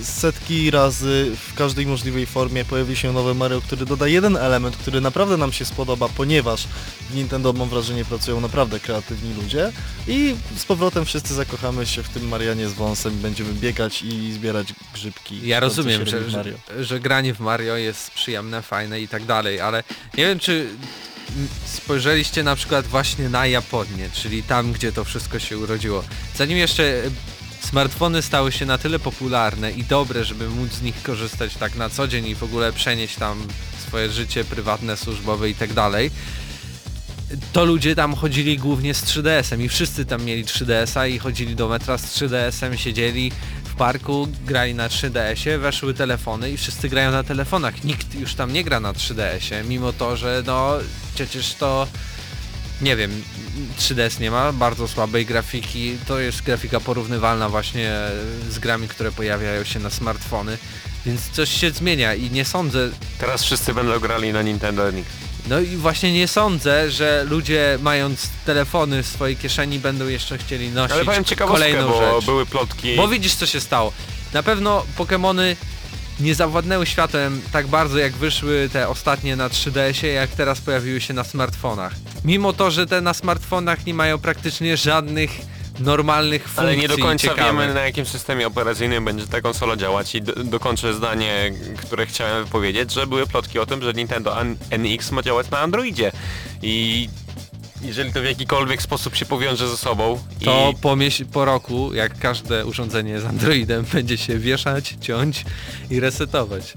S3: y, setki razy w każdej możliwej formie, pojawi się nowe Mario, który doda jeden element, który naprawdę nam się spodoba, ponieważ w Nintendo mam wrażenie pracują naprawdę kreatywni ludzie i z powrotem wszyscy zakochamy się w tym Marianie z wąsem, będziemy biegać i zbierać grzybki.
S2: Ja rozumiem, że, że,
S3: Mario.
S2: że granie w Mario jest przyjemne, fajne i tak dalej, ale nie wiem czy spojrzeliście na przykład właśnie na Japonię, czyli tam, gdzie to wszystko się urodziło. Zanim jeszcze e, smartfony stały się na tyle popularne i dobre, żeby móc z nich korzystać tak na co dzień i w ogóle przenieść tam swoje życie prywatne, służbowe i tak dalej, to ludzie tam chodzili głównie z 3DS-em i wszyscy tam mieli 3DS-a i chodzili do metra z 3DS-em, siedzieli parku, grali na 3DS-ie, weszły telefony i wszyscy grają na telefonach. Nikt już tam nie gra na 3DS-ie, mimo to, że no przecież to nie wiem, 3DS nie ma bardzo słabej grafiki, to jest grafika porównywalna właśnie z grami, które pojawiają się na smartfony, więc coś się zmienia i nie sądzę,
S4: Teraz wszyscy będą grali na Nintendo NX.
S2: No i właśnie nie sądzę, że ludzie mając telefony w swojej kieszeni będą jeszcze chcieli nosić
S4: Ale powiem
S2: kolejną
S4: bo
S2: rzecz.
S4: były plotki.
S2: Bo widzisz co się stało. Na pewno Pokémony nie zawładnęły światem tak bardzo jak wyszły te ostatnie na 3DS-ie, jak teraz pojawiły się na smartfonach. Mimo to, że te na smartfonach nie mają praktycznie żadnych normalnych funkcji
S4: Ale nie do końca
S2: ciekawych.
S4: wiemy na jakim systemie operacyjnym będzie ta konsola działać i do, dokończę zdanie, które chciałem wypowiedzieć, że były plotki o tym, że Nintendo NX ma działać na Androidzie i jeżeli to w jakikolwiek sposób się powiąże ze sobą
S2: To
S4: i
S2: po, po roku, jak każde urządzenie z Androidem, będzie się wieszać, ciąć i resetować.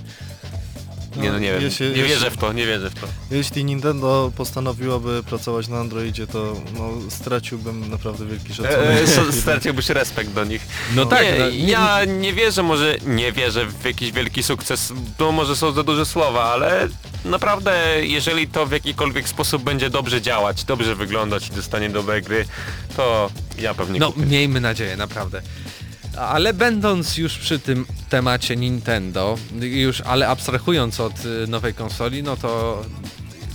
S4: Nie no nie wiem,
S3: jeśli-
S4: nie
S3: jeśli-
S4: wierzę w to, nie wierzę w to.
S3: Jeśli Nintendo postanowiłoby pracować na Androidzie, to no, straciłbym naprawdę wielki szacunek.
S4: E, e, straciłbyś respekt do nich.
S2: No tak,
S4: nie,
S2: no, nie-
S4: ja nie wierzę, może nie wierzę w jakiś wielki sukces, to może są za duże słowa, ale naprawdę jeżeli to w jakikolwiek sposób będzie dobrze działać, dobrze wyglądać i dostanie dobre gry, to ja pewnie
S2: No,
S4: kupię.
S2: miejmy nadzieję, naprawdę. Ale będąc już przy tym temacie Nintendo, już ale abstrahując od y, nowej konsoli, no to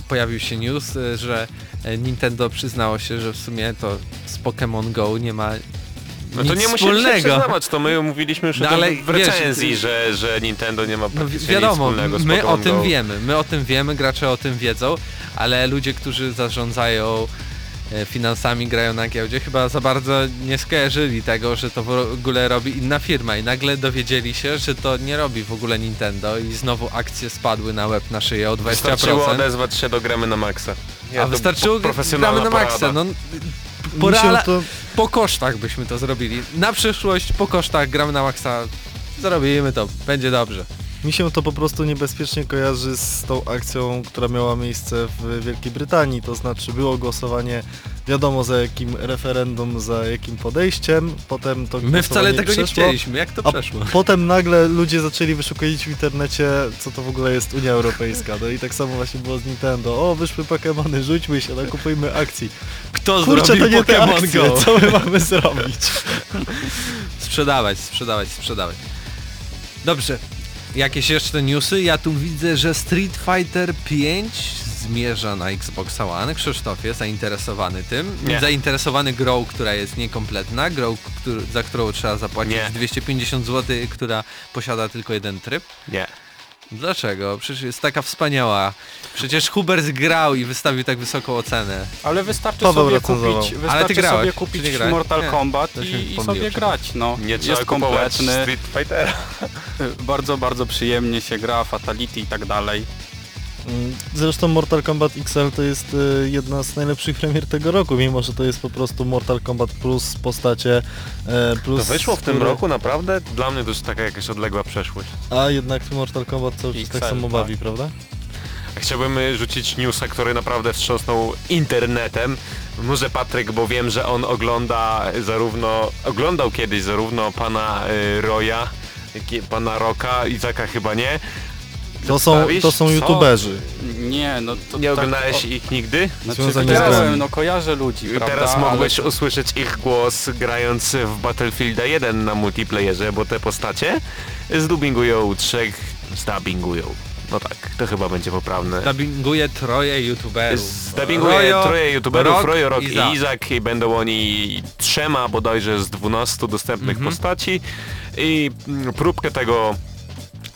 S2: pojawił się news, y, że y, Nintendo przyznało się, że w sumie to z Pokémon Go nie ma
S4: No to nie musimy się przyznawać, to my mówiliśmy już
S2: No ale
S4: w
S2: wiesz,
S4: recenzji,
S2: ty-
S4: że, że Nintendo nie ma
S2: No wiadomo,
S4: nic wspólnego z
S2: my o tym wiemy, my o tym wiemy, gracze o tym wiedzą, ale ludzie, którzy zarządzają e, finansami, grają na giełdzie, chyba za bardzo nie skojarzyli tego, że to w ogóle robi inna firma i nagle dowiedzieli się, że to nie robi w ogóle Nintendo i znowu akcje spadły na łeb na szyję o 20%.
S4: Wystarczyło odezwać się do gramy na maksa. Ja
S2: A wystarczyło gramy na maksa, no
S3: Mi
S2: po,
S3: się
S2: reala-
S3: to,
S2: po kosztach byśmy to zrobili. Na przyszłość po kosztach gramy na maksa, zrobimy to, będzie dobrze.
S3: Mi się to po prostu niebezpiecznie kojarzy z tą akcją, która miała miejsce w Wielkiej Brytanii, to znaczy było głosowanie wiadomo za jakim referendum, za jakim podejściem, potem to
S2: My wcale tego nie
S3: przeszło,
S2: chcieliśmy, jak to przeszło?
S3: potem nagle ludzie zaczęli wyszukiwać w internecie, co to w ogóle jest Unia Europejska. No i tak samo właśnie było z Nintendo. O, wyszły Pokémony, rzućmy się, nakupujmy akcji.
S2: Kto
S3: Kurczę,
S2: zrobił
S3: to nie te akcje,
S2: Go?
S3: co my mamy zrobić?
S2: Sprzedawać, sprzedawać, sprzedawać. Dobrze. Jakieś jeszcze newsy? Ja tu widzę, że Street Fighter 5 zmierza na Xbox One. Krzysztofie zainteresowany tym.
S4: Nie.
S2: Zainteresowany grą, która jest niekompletna, grą, który, za którą trzeba zapłacić
S4: Nie.
S2: 250 zł, która posiada tylko jeden tryb.
S4: Nie.
S2: Dlaczego? Przecież jest taka wspaniała. Przecież Hubert grał i wystawił tak wysoką ocenę.
S5: Ale wystarczy
S3: Paweł
S5: sobie
S3: recenzował.
S5: kupić, wystarczy
S2: ty grałeś,
S5: sobie kupić
S2: nie grałeś?
S5: Mortal
S2: Nie.
S5: Kombat
S2: To się
S5: i, i
S2: pomyliłem,
S5: sobie grać, no.
S4: Nie trzeba
S5: jest
S4: kupować
S5: kompletny,
S4: Street Fightera.
S5: bardzo, bardzo przyjemnie się gra, Fatality i tak dalej.
S3: Zresztą Mortal Kombat XL to jest y, jedna z najlepszych premier tego roku, mimo że to jest po prostu Mortal Kombat plus postacie e, plus...
S4: To wyszło w tym
S3: które-
S4: roku naprawdę? Dla mnie to jest taka jakaś odległa przeszłość.
S3: A jednak Mortal Kombat cały czas tak samo
S4: tak.
S3: bawi, prawda?
S4: Chciałbym y, rzucić newsa, który naprawdę wstrząsnął internetem. Może Patryk, bo wiem, że on ogląda zarówno, oglądał kiedyś zarówno pana y, Roya, Pana Roka, Izaka chyba nie.
S3: To są, to są
S5: Co?
S3: youtuberzy.
S5: Nie, no to
S4: Nie
S5: tak,
S4: oglądałeś
S5: o-
S4: ich nigdy?
S5: Znaczy
S3: Związani z
S5: widziałem,
S3: grami.
S5: no kojarzę ludzi, prawda?
S4: Teraz mogłeś
S5: Ale-
S4: usłyszeć ich głos grając w Battlefielda 1 na multiplayerze, bo te postacie zdubingują trzech, zdabingują. No tak, to chyba będzie poprawne.
S2: Dubbinguje troje youtuberów.
S4: Zdabinguje
S2: Rojo,
S4: troje youtuberów,
S2: Rock
S4: Rojo, Rock
S2: i. Izak
S4: i będą oni trzema bodajże z 12 dostępnych
S2: Mhm.
S4: postaci i mm, próbkę tego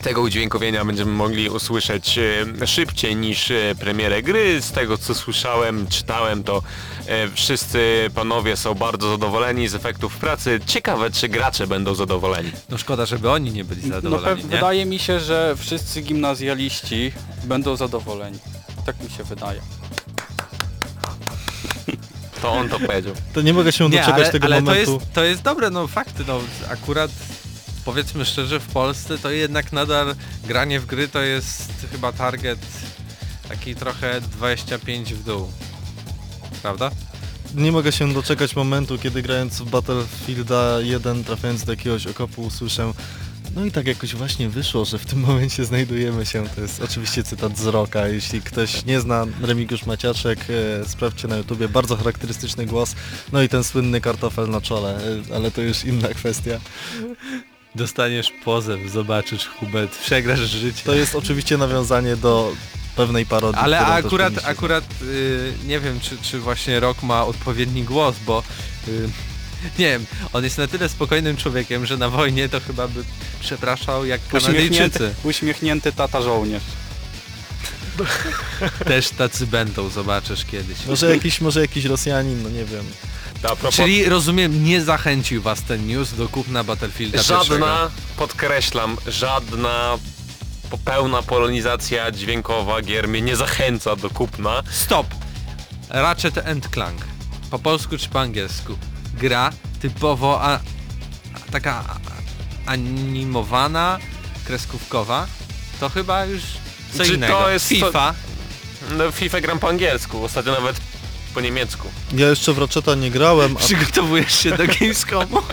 S4: tego udźwiękowienia będziemy mogli usłyszeć e, szybciej niż e, premierę gry. Z tego co słyszałem, czytałem, to e, wszyscy panowie są bardzo zadowoleni z efektów pracy. Ciekawe, czy gracze będą zadowoleni.
S2: No szkoda, żeby oni nie byli
S5: No
S2: zadowoleni,
S5: pew-
S2: nie?
S5: wydaje mi się, że wszyscy gimnazjaliści będą zadowoleni. Tak mi się wydaje.
S4: To on to powiedział.
S3: To nie mogę się
S2: Nie,
S3: doczekać
S2: ale,
S3: tego
S2: ale to,
S3: momentu.
S2: jest, to jest dobre, no fakty, no akurat powiedzmy szczerze, w Polsce to jednak nadal granie w gry to jest chyba target taki trochę 25 w dół. Prawda?
S3: Nie mogę się doczekać momentu, kiedy grając w Battlefielda 1, trafiając do jakiegoś okopu, usłyszę no i tak jakoś właśnie wyszło, że w tym momencie znajdujemy się. To jest oczywiście cytat z Roka. Jeśli ktoś nie zna Remigiusz Maciaczek, e, sprawdźcie na YouTubie. Bardzo charakterystyczny głos. No i ten słynny kartofel na czole, e, ale to już inna kwestia.
S2: Dostaniesz pozew, zobaczysz Hubert, przegrasz życie.
S3: To jest oczywiście nawiązanie do pewnej parodii.
S2: Ale akurat, akurat y, nie wiem, czy, czy właśnie Rock ma odpowiedni głos, bo y, nie wiem, on jest na tyle spokojnym człowiekiem, że na wojnie to chyba by przepraszał jak Kanadyjczycy.
S5: Uśmiechnięty, uśmiechnięty tata żołnierz.
S2: Też tacy będą, zobaczysz kiedyś.
S3: Może jakiś, może jakiś Rosjanin, no nie wiem.
S4: Propos,
S2: Czyli rozumiem, nie zachęcił was ten news do kupna Battlefielda pierwszego.
S4: żadna, podkreślam, żadna pełna polonizacja dźwiękowa gier mnie nie zachęca do kupna.
S2: Stop! Ratchet and Clank. Po polsku czy po angielsku? Gra typowo a, taka animowana, kreskówkowa. To chyba już co
S4: Czy
S2: innego.
S4: to jest to-
S2: FIFA.
S4: No, FIFA gram po angielsku, ostatnio nawet po niemiecku.
S3: Ja jeszcze w Ratcheta nie grałem, a
S2: Przygotowujesz się do Gamescomu?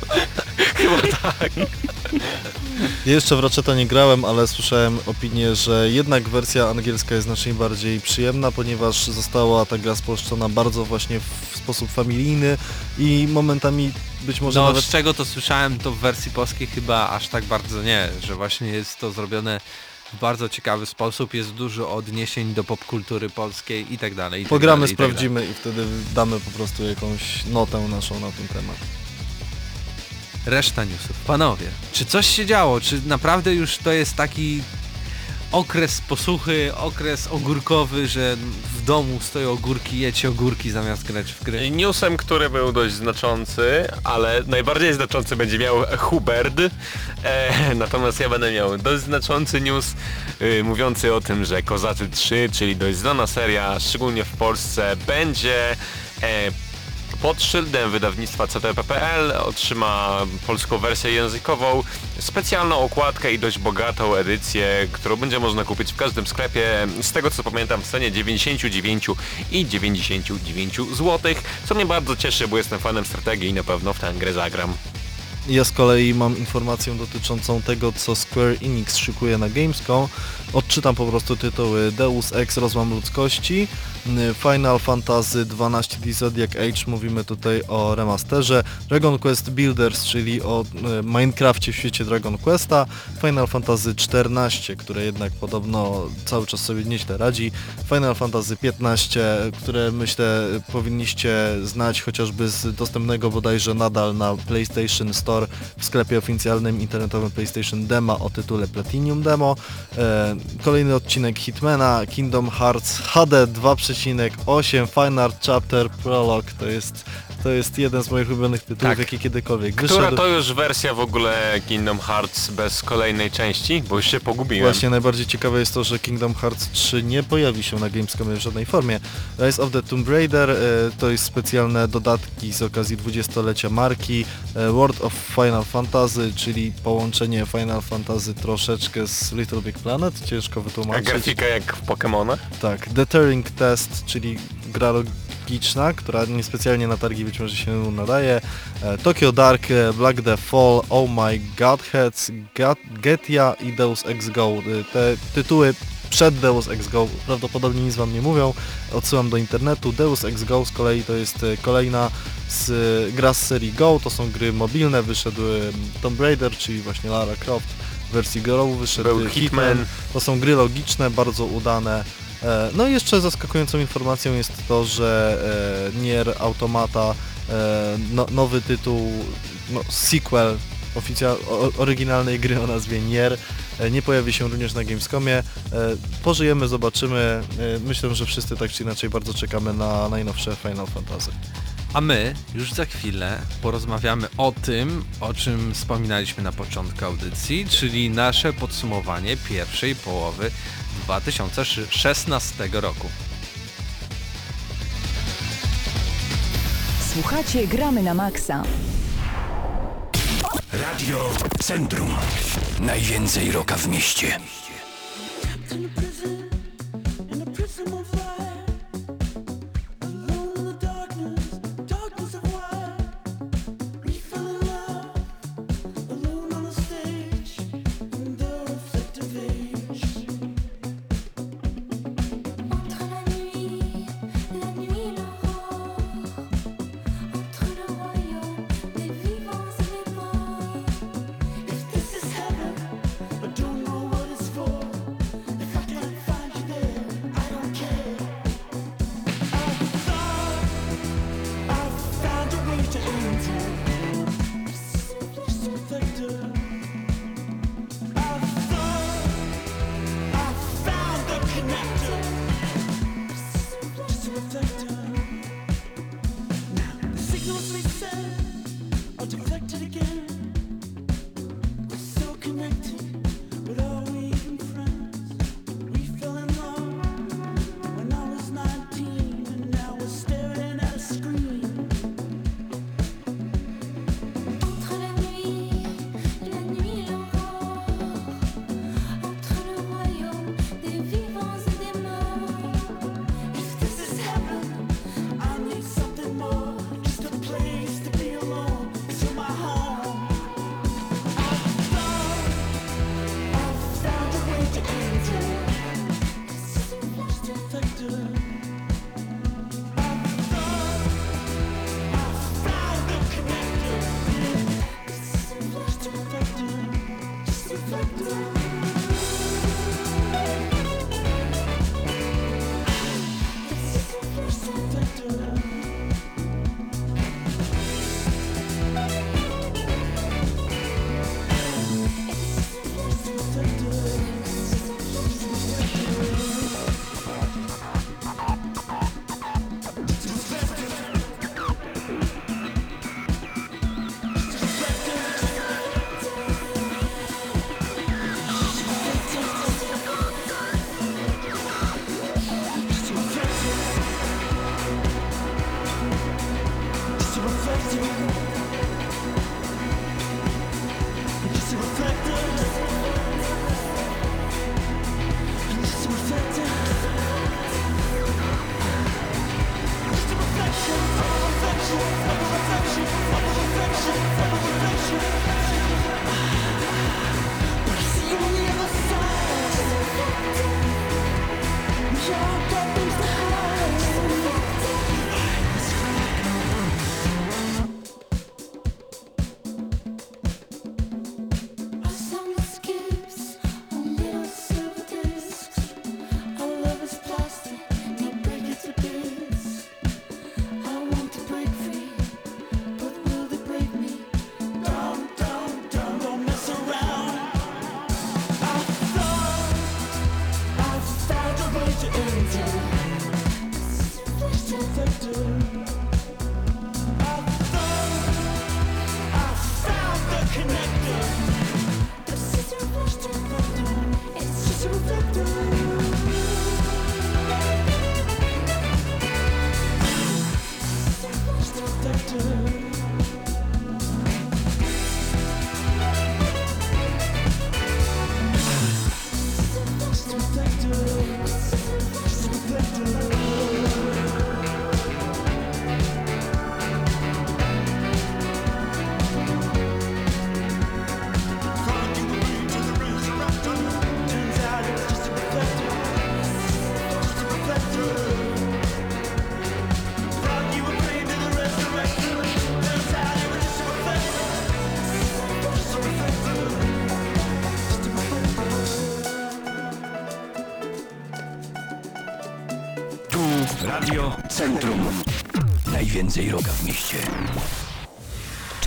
S3: Ja jeszcze w Ratcheta nie grałem, ale słyszałem opinię, że jednak wersja angielska jest znacznie bardziej przyjemna, ponieważ została ta gra spolszczona bardzo właśnie w sposób familijny i momentami być może
S2: No
S3: nawet...
S2: z czego to słyszałem, to w wersji polskiej chyba aż tak bardzo nie, że właśnie jest to zrobione w bardzo ciekawy sposób, jest dużo odniesień do popkultury polskiej i tak dalej. i tak
S3: Pogramy,
S2: i tak dalej.
S3: sprawdzimy i wtedy damy po prostu jakąś notę naszą na ten temat.
S2: Reszta newsów. Panowie, czy coś się działo? Czy naprawdę już to jest taki okres posłuchy, okres ogórkowy, że domu stoją ogórki, jecie ogórki zamiast grać w gry?
S4: Newsem, który był dość znaczący, ale najbardziej znaczący będzie miał Hubert, e, natomiast ja będę miał dość znaczący news y, mówiący o tym, że Kozacy 3, czyli dość znana seria, szczególnie w Polsce, będzie e, pod szyldem wydawnictwa CTP.pl otrzyma polską wersję językową, specjalną okładkę i dość bogatą edycję, którą będzie można kupić w każdym sklepie, z tego co pamiętam w cenie 99 i 99 zł, co mnie bardzo cieszy, bo jestem fanem strategii i na pewno w tę grę zagram.
S3: Ja z kolei mam informację dotyczącą tego, co Square Enix szykuje na Gamescom. Odczytam po prostu tytuły. Deus Ex Rozłam Ludzkości, Final Fantasy XII The Zodiac Age, mówimy tutaj o remasterze, Dragon Quest Builders, czyli o y, Minecrafcie w świecie Dragon Questa, Final Fantasy XIV, które jednak podobno cały czas sobie nieźle radzi, Final Fantasy XV, które myślę powinniście znać chociażby z dostępnego bodajże nadal na PlayStation Store w sklepie oficjalnym internetowym PlayStation Demo o tytule Platinum Demo. Kolejny odcinek Hitmana, Kingdom Hearts HD 2.8 Final Chapter Prologue. To jest, to jest jeden z moich ulubionych tytułów,
S4: Tak.
S3: jaki kiedykolwiek
S4: Która
S3: wyszedł.
S4: to już wersja w ogóle Kingdom Hearts bez kolejnej części? Bo już się pogubiłem.
S3: Właśnie najbardziej ciekawe jest to, że Kingdom Hearts 3 nie pojawi się na Gamescomie w żadnej formie. Rise of the Tomb Raider e, to jest specjalne dodatki z okazji 20-lecia marki. E, World of Final Fantasy, czyli połączenie Final Fantasy troszeczkę z Little Big Planet, ciężko
S4: A
S3: wytłumaczyć.
S4: grafika jak w Pokémonach?
S3: Tak, Deterring Test, czyli gra ro- logiczna, która niespecjalnie na targi być może się nadaje. E, Tokyo Dark, e, Black the Fall, Oh My Godheads, Getia i Deus Ex Go. E, Te tytuły przed Deus Ex Go prawdopodobnie nic Wam nie mówią. Odsyłam do internetu. Deus Ex Go z kolei to jest kolejna z, gra z serii Go. To są gry mobilne. Wyszedł Tomb Raider, czyli właśnie Lara Croft. W wersji Go wyszedł e,
S4: Hitman.
S3: To są gry logiczne, bardzo udane. E, No i jeszcze zaskakującą informacją jest to, że e, Nier Automata, e, no, nowy tytuł, no, sequel oryginalnej gry o nazwie Nier, nie pojawi się również na Gamescomie. Pożyjemy, zobaczymy. Myślę, że wszyscy tak czy inaczej bardzo czekamy na najnowsze Final Fantasy.
S2: A my już za chwilę porozmawiamy o tym, o czym wspominaliśmy na początku audycji, czyli nasze podsumowanie pierwszej połowy 2016 roku.
S1: Słuchacie Gramy na Maxa.
S6: Radio Centrum. Najwięcej roka w mieście.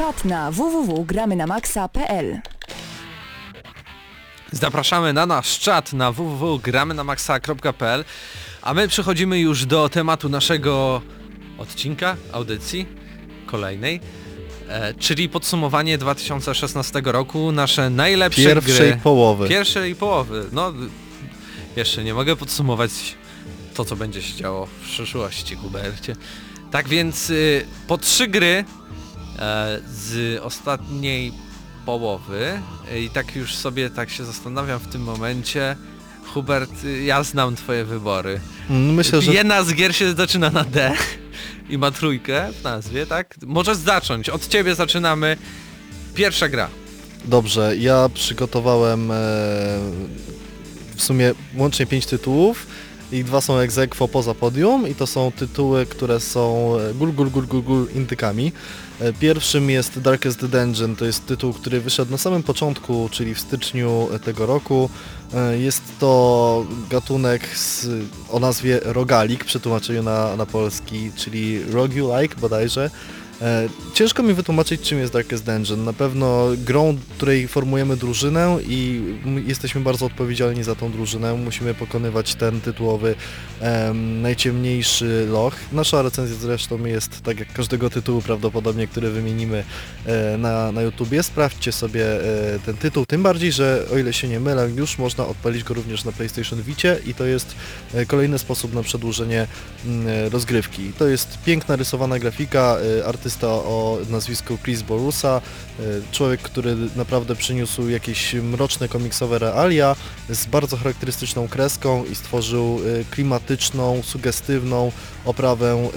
S1: Czat na www.gramynamaxa.pl
S2: Zapraszamy na nasz czat na www.gramynamaxa.pl a my przechodzimy już do tematu naszego odcinka, audycji kolejnej, e, czyli podsumowanie 2016 roku, nasze najlepsze
S3: Pierwszej
S2: gry.
S3: połowy.
S2: Pierwszej połowy. No, jeszcze nie mogę podsumować to, co będzie się działo w przyszłości, Hubercie. Tak więc y, po trzy gry z ostatniej połowy y, i tak już sobie tak się zastanawiam w tym momencie. Hubert, y, ja znam twoje wybory.
S3: Mm, Myślę, że
S2: Jedna z gier się zaczyna na D i ma trójkę w nazwie, tak? Możesz zacząć. Od ciebie zaczynamy. Pierwsza gra.
S3: dobrze. Ja przygotowałem e, w sumie łącznie pięć tytułów i dwa są ex aequo poza podium i to są tytuły, które są e, gul gul gul gul gul intykami. E, Pierwszym jest Darkest Dungeon, to jest tytuł, który wyszedł na samym początku, czyli w styczniu tego roku. E, Jest to gatunek z, o nazwie rogalik, przetłumaczeniu na, na polski, czyli roguelike bodajże. E, Ciężko mi wytłumaczyć, czym jest Darkest Dungeon. Na pewno grą, której formujemy drużynę i jesteśmy bardzo odpowiedzialni za tą drużynę. Musimy pokonywać ten tytułowy em, najciemniejszy loch. Nasza recenzja zresztą jest, tak jak każdego tytułu prawdopodobnie, który wymienimy e, na, na YouTubie. Sprawdźcie sobie e, ten tytuł, tym bardziej, że o ile się nie mylę, już można odpalić go również na PlayStation Vicie i to jest kolejny sposób na przedłużenie mm, rozgrywki. To jest piękna rysowana grafika, e, artysta o nazwisku Chris Borusa, e, człowiek, który naprawdę przyniósł jakieś mroczne komiksowe realia z bardzo charakterystyczną kreską i stworzył e, klimatyczną, sugestywną oprawę e,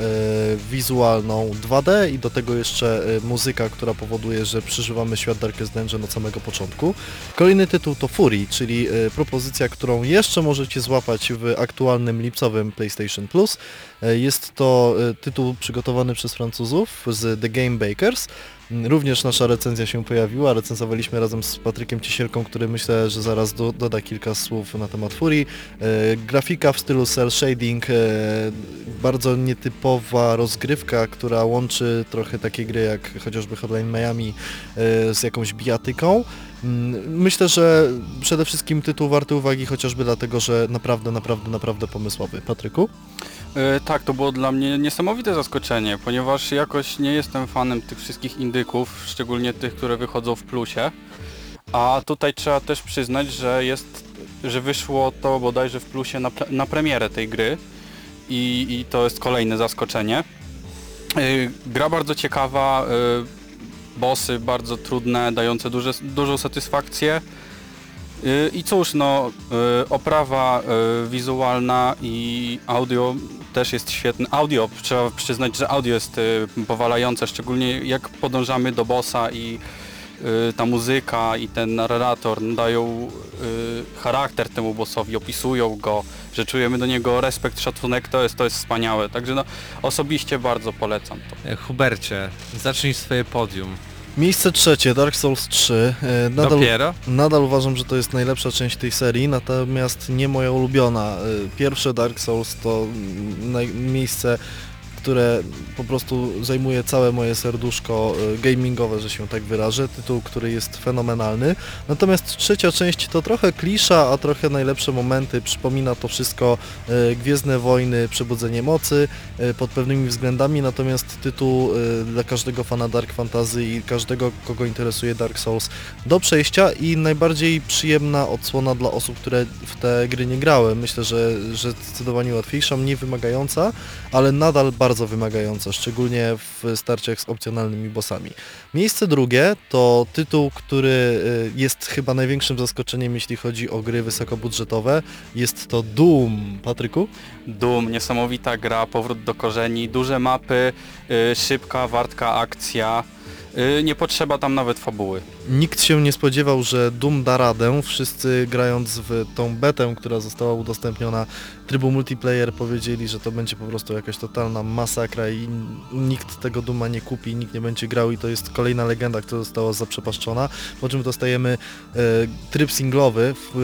S3: wizualną 2D i do tego jeszcze muzyka, która powoduje, że przeżywamy świat Darkest Dungeon od samego początku. Kolejny tytuł to Fury, czyli propozycja, którą jeszcze możecie złapać w aktualnym lipcowym PlayStation Plus. E, Jest to e, tytuł przygotowany przez Francuzów z The Game Bakers. Mm, Również nasza recenzja się pojawiła, recenzowaliśmy razem z Patrykiem Ciesielką, który myślę, że zaraz do, doda kilka słów na temat Fury. E, grafika w stylu cel shading, e, bardzo nietypowa rozgrywka, która łączy trochę takie gry jak chociażby Hotline Miami e, z jakąś bijatyką. Mm, Myślę, że przede wszystkim tytuł warty uwagi chociażby dlatego, że naprawdę, naprawdę, naprawdę pomysłowy. Patryku?
S5: E, Tak, to było dla mnie niesamowite zaskoczenie, ponieważ jakoś nie jestem fanem tych wszystkich indyków, szczególnie tych, które wychodzą w plusie. A tutaj trzeba też przyznać, że jest, że wyszło to bodajże w plusie na, na premierę tej gry i, i to jest kolejne zaskoczenie. E, Gra bardzo ciekawa, e, bossy bardzo trudne, dające duże, dużą satysfakcję. I cóż, no, y, oprawa y, wizualna i audio też jest świetne. Audio, trzeba przyznać, że audio jest y, powalające, szczególnie jak podążamy do bossa i ta muzyka i ten narrator dają charakter temu bossowi, opisują go, że czujemy do niego respekt, szacunek, to jest, to jest wspaniałe. Także no, osobiście bardzo polecam to.
S2: Hubercie, zacznij swoje podium.
S3: Miejsce trzecie, Dark Souls 3. E, Nadal,
S2: Dopiero?
S3: nadal uważam, że to jest najlepsza część tej serii, natomiast nie moja ulubiona. E, Pierwsze Dark Souls to mm, naj- miejsce, które po prostu zajmuje całe moje serduszko e, gamingowe, że się tak wyrażę. Tytuł, który jest fenomenalny. Natomiast trzecia część to trochę klisza, a trochę najlepsze momenty. Przypomina to wszystko e, Gwiezdne Wojny, Przebudzenie Mocy e, pod pewnymi względami, natomiast tytuł dla każdego fana Dark Fantasy i każdego, kogo interesuje Dark Souls do przejścia i najbardziej przyjemna odsłona dla osób, które w te gry nie grały. Myślę, że, że zdecydowanie łatwiejsza, mniej wymagająca, ale nadal bardzo wymagająca, szczególnie w starciach z opcjonalnymi bossami. Miejsce drugie to tytuł, który y, jest chyba największym zaskoczeniem, jeśli chodzi o gry wysokobudżetowe. Jest to Doom. Patryku?
S5: Doom, niesamowita gra, powrót do korzeni, duże mapy, y, szybka, wartka akcja. Y, nie potrzeba tam nawet fabuły.
S3: Nikt się nie spodziewał, że Doom da radę. Wszyscy grając w tą betę, która została udostępniona trybu multiplayer powiedzieli, że to będzie po prostu jakaś totalna masakra i nikt tego Duma nie kupi, nikt nie będzie grał i to jest kolejna legenda, która została zaprzepaszczona. Po czym dostajemy e, tryb singlowy w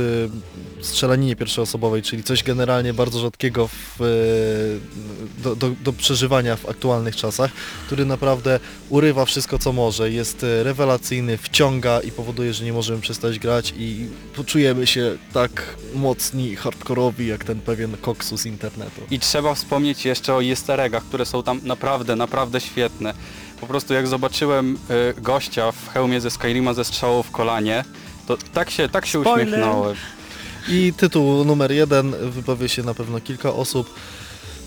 S3: e, strzelaninie pierwszoosobowej, czyli coś generalnie bardzo rzadkiego w, e, do, do, do przeżywania w aktualnych czasach, który naprawdę urywa wszystko co może, jest e, rewelacyjny, wciąga i powoduje, że nie możemy przestać grać i poczujemy się tak mocni, hardkorowi jak ten pewien koksu z internetu.
S5: I trzeba wspomnieć jeszcze o easter eggach, które są tam naprawdę, naprawdę świetne. Po prostu jak zobaczyłem y, gościa w hełmie ze Skyrima ze strzałą w kolanie, to tak się, tak się
S2: Spoiler!
S5: uśmiechnąłem.
S3: I tytuł numer jeden wypowie się na pewno kilka osób.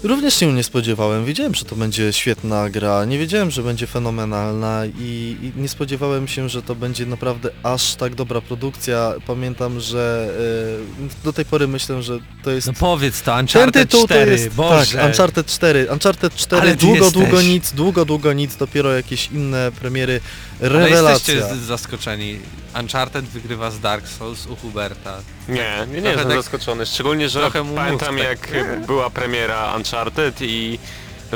S3: Również się nie spodziewałem. Wiedziałem, że to będzie świetna gra. Nie wiedziałem, że będzie fenomenalna i, i nie spodziewałem się, że to będzie naprawdę aż tak dobra produkcja. Pamiętam, że e, do tej pory myślę, że to jest
S2: No powiedz to,
S3: ten
S2: Uncharted
S3: tytuł
S2: 4,
S3: to jest
S2: Boże.
S3: tak, Uncharted 4. Uncharted 4
S2: Ale ty
S3: długo,
S2: jesteś.
S3: długo nic, długo, długo nic, dopiero jakieś inne premiery.
S2: Ale
S3: Rewelacja.
S2: jesteście z- zaskoczeni. Uncharted wygrywa z Dark Souls u Huberta.
S4: Nie, nie, nie jestem
S2: tak-
S4: zaskoczony. Szczególnie, że
S2: trochę mu
S4: pamiętam
S2: mózg
S4: jak była premiera Uncharted i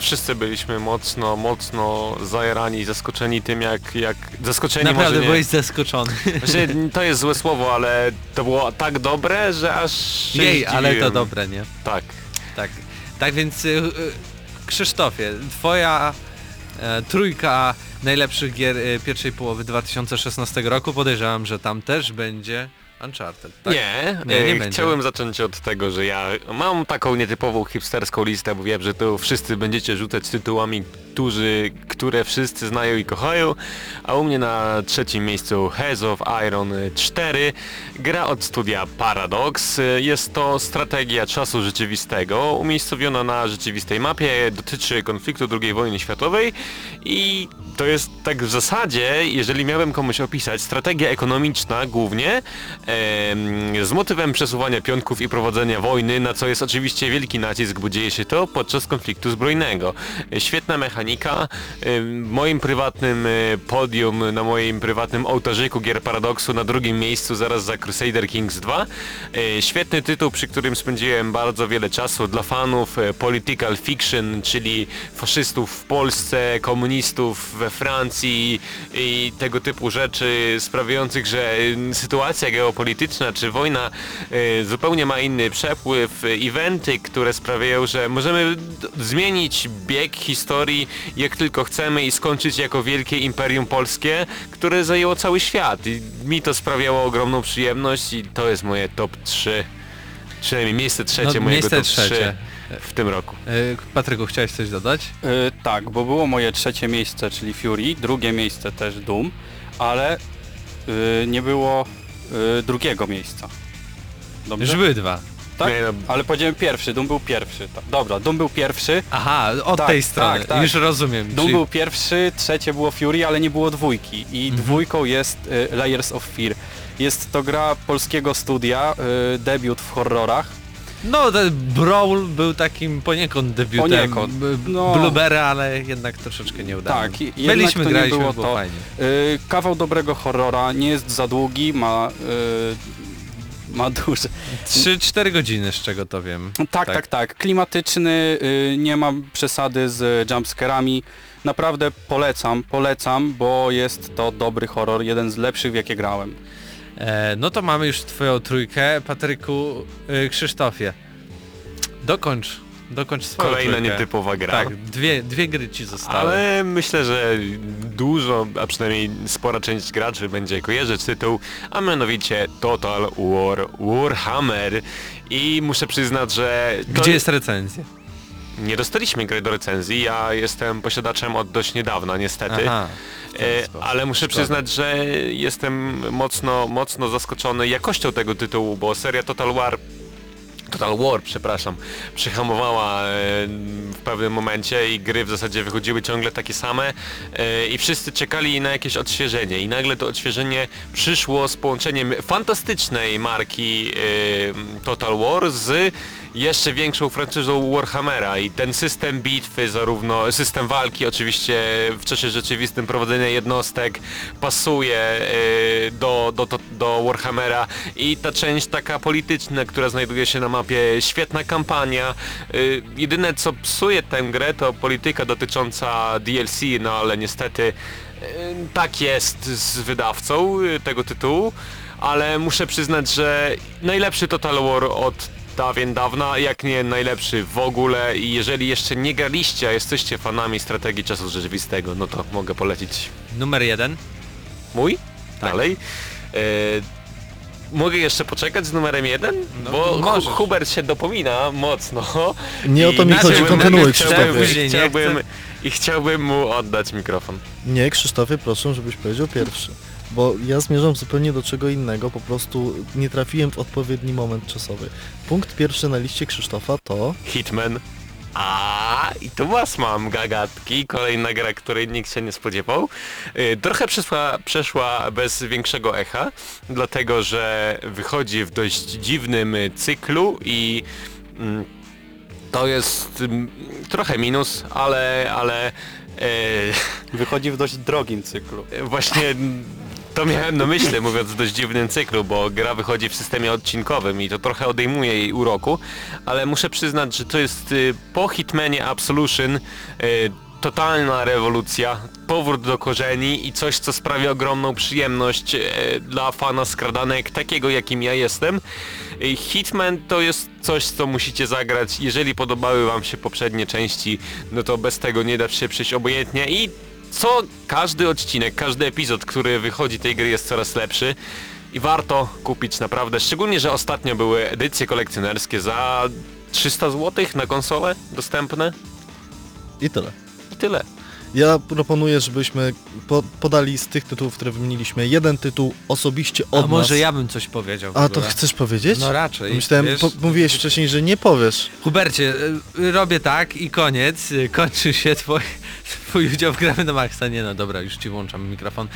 S4: wszyscy byliśmy mocno, mocno zajarani, zaskoczeni tym jak, jak zaskoczeni
S2: Naprawdę
S4: może nie.
S2: byłeś zaskoczony.
S4: Że to jest złe słowo, ale to było tak dobre, że aż się
S2: Jej, ale to
S4: zdziwiłem.
S2: dobre, nie?
S4: Tak.
S2: Tak. Tak więc y, y, Krzysztofie, twoja trójka najlepszych gier y, pierwszej połowy 2016 roku, podejrzewam, że tam też będzie Uncharted. Tak?
S4: Nie,
S2: Nie, nie
S4: e, chciałem zacząć od tego, że ja mam taką nietypową hipsterską listę, bo wiem, że tu wszyscy będziecie rzucać tytułami, którzy, które wszyscy znają i kochają, a u mnie na trzecim miejscu Heads of Iron 4, gra od studia Paradox. Jest to strategia czasu rzeczywistego, umiejscowiona na rzeczywistej mapie, dotyczy konfliktu II wojny światowej i to jest tak w zasadzie, jeżeli miałem komuś opisać, strategia ekonomiczna głównie, z motywem przesuwania pionków i prowadzenia wojny, na co jest oczywiście wielki nacisk, bo dzieje się to podczas konfliktu zbrojnego. Świetna mechanika, w moim prywatnym e, podium, na moim prywatnym ołtarzyku gier Paradoxu na drugim miejscu zaraz za Crusader Kings 2. E, Świetny tytuł, przy którym spędziłem bardzo wiele czasu dla fanów e, political fiction, czyli faszystów w Polsce, komunistów we Francji i tego typu rzeczy sprawiających, że sytuacja geopolityczna czy wojna y, zupełnie ma inny przepływ, eventy, które sprawiają, że możemy zmienić bieg historii jak tylko chcemy i skończyć jako wielkie imperium polskie, które zajęło cały świat. I mi to sprawiało ogromną przyjemność i to jest moje top 3. Przynajmniej miejsce trzecie
S2: No,
S4: mojego
S2: miejsce
S4: top
S2: trzecie.
S4: 3 w tym roku.
S2: Y, Patryku, chciałeś coś dodać?
S5: Y, tak, bo było moje trzecie miejsce, czyli Fury, drugie miejsce też Doom, ale y, nie było y, drugiego miejsca. Dobrze?
S2: Już były dwa.
S5: Tak?
S4: Nie, no,
S5: Ale powiedziałem pierwszy, Doom był pierwszy. Ta- Dobra, Doom był pierwszy,
S2: Aha, od
S5: Tak,
S2: tej strony.
S5: tak, tak.
S2: Już rozumiem.
S5: Doom
S2: Czyli-
S5: był pierwszy, trzecie było Fury, ale nie było dwójki. I
S2: Mhm.
S5: dwójką jest y, Layers of Fear. Jest to gra polskiego studia, y, debiut w horrorach.
S2: No, ten Brawl był takim poniekąd debiutem
S5: Poniekąd, no.
S2: Blueberry, ale jednak troszeczkę nieudany.
S5: Tak, i- jednak
S2: Byliśmy,
S5: to nie
S2: graliśmy,
S5: było
S2: było,
S5: to.
S2: fajnie.
S5: Y, kawał dobrego horrora, nie jest za długi, ma, y, ma duże...
S2: 3-4 godziny, z czego to wiem.
S5: Tak, tak, tak. Klimatyczny, y, nie ma przesady z jumpscarami. Naprawdę polecam, polecam, bo jest to dobry horror, jeden z lepszych w jakie grałem.
S2: E, no to mamy już twoją trójkę. Patryku, y, Krzysztofie, dokończ, dokończ swoją
S4: kolejna
S2: trójkę.
S4: nietypowa gra.
S2: Tak, dwie, dwie gry ci zostały.
S4: Ale myślę, że dużo, a przynajmniej spora część graczy będzie kojarzyć tytuł, a mianowicie Total War Warhammer. I muszę przyznać, że... to-
S2: Gdzie jest recenzja?
S4: Nie dostaliśmy gry do recenzji, ja jestem posiadaczem od dość niedawna niestety.
S2: Aha.
S4: E, ale muszę
S2: Szkoda.
S4: przyznać, że jestem mocno, mocno zaskoczony jakością tego tytułu, bo seria Total War Total War, przepraszam, przyhamowała e, w pewnym momencie i gry w zasadzie wychodziły ciągle takie same e, i wszyscy czekali na jakieś odświeżenie i nagle to odświeżenie przyszło z połączeniem fantastycznej marki e, Total War z jeszcze większą franczyzą Warhammera i ten system bitwy, zarówno system walki oczywiście w czasie rzeczywistym prowadzenia jednostek pasuje e, do, do, do, do Warhammera i ta część taka polityczna, która znajduje się na mapie, świetna kampania. E, jedyne co psuje tę grę to polityka dotycząca DLC, no ale niestety e, tak jest z wydawcą tego tytułu, ale muszę przyznać, że najlepszy Total War od dawien dawna, jak nie najlepszy w ogóle i jeżeli jeszcze nie graliście, a jesteście fanami strategii czasu rzeczywistego, no to mogę polecić
S2: Numer jeden.
S4: mój dalej. E, mogę jeszcze poczekać z numerem jeden?
S2: No,
S4: Bo
S2: możesz.
S4: Hubert się dopomina mocno.
S3: Nie o to mi chodzi, kontynuuj
S4: chciałbym,
S3: Krzysztofie.
S4: Chciałbym. I chciałbym mu oddać mikrofon.
S3: Nie, Krzysztofie, proszę, żebyś powiedział pierwszy. Bo ja zmierzam zupełnie do czego innego, po prostu nie trafiłem w odpowiedni moment czasowy. Punkt pierwszy na liście Krzysztofa to...
S4: Hitman. A i tu was mam gagatki, kolejna gra, której nikt się nie spodziewał. Y, Trochę przeszła, przeszła bez większego echa, dlatego że wychodzi w dość dziwnym cyklu i mm, to jest mm, trochę minus, ale, ale e,
S5: Wychodzi w dość drogim cyklu.
S4: Właśnie to miałem na myśli, mówiąc w dość dziwnym cyklu, bo gra wychodzi w systemie odcinkowym i to trochę odejmuje jej uroku, ale muszę przyznać, że to jest y, po Hitmanie Absolution y, totalna rewolucja, powrót do korzeni i coś, co sprawia ogromną przyjemność y, dla fana skradanek, takiego jakim ja jestem. Hitman to jest coś, co musicie zagrać. Jeżeli podobały wam się poprzednie części, no to bez tego nie da się przyjść obojętnie i co każdy odcinek, każdy epizod, który wychodzi tej gry jest coraz lepszy i warto kupić naprawdę, szczególnie, że ostatnio były edycje kolekcjonerskie za 300 zł na konsolę dostępne
S3: I tyle.
S4: i tyle.
S3: Ja proponuję, żebyśmy po podali z tych tytułów, które wymieniliśmy, jeden tytuł osobiście od
S2: A może
S3: nas.
S2: ja bym coś powiedział. w
S3: A to
S2: ogóle.
S3: chcesz powiedzieć?
S2: No raczej.
S3: Myślałem,
S2: wiesz.
S3: po, mówiłeś wcześniej, że nie powiesz.
S2: Hubercie, y, robię tak i koniec. Y, Kończy się twój, twój udział w gramy na maksa. Nie no, dobra, już ci włączam mikrofon.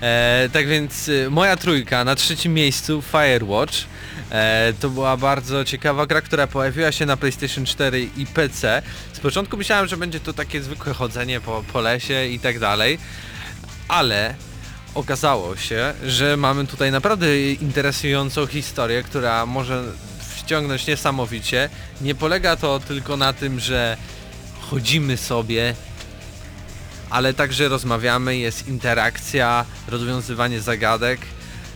S2: E, tak więc y, moja trójka na trzecim miejscu Firewatch. E, to była bardzo ciekawa gra, która pojawiła się na PlayStation 4 i PC. Z początku myślałem, że będzie to takie zwykłe chodzenie po, po lesie i tak dalej, ale okazało się, że mamy tutaj naprawdę interesującą historię, która może wciągnąć niesamowicie. Nie polega to tylko na tym, że chodzimy sobie, ale także rozmawiamy, jest interakcja, rozwiązywanie zagadek.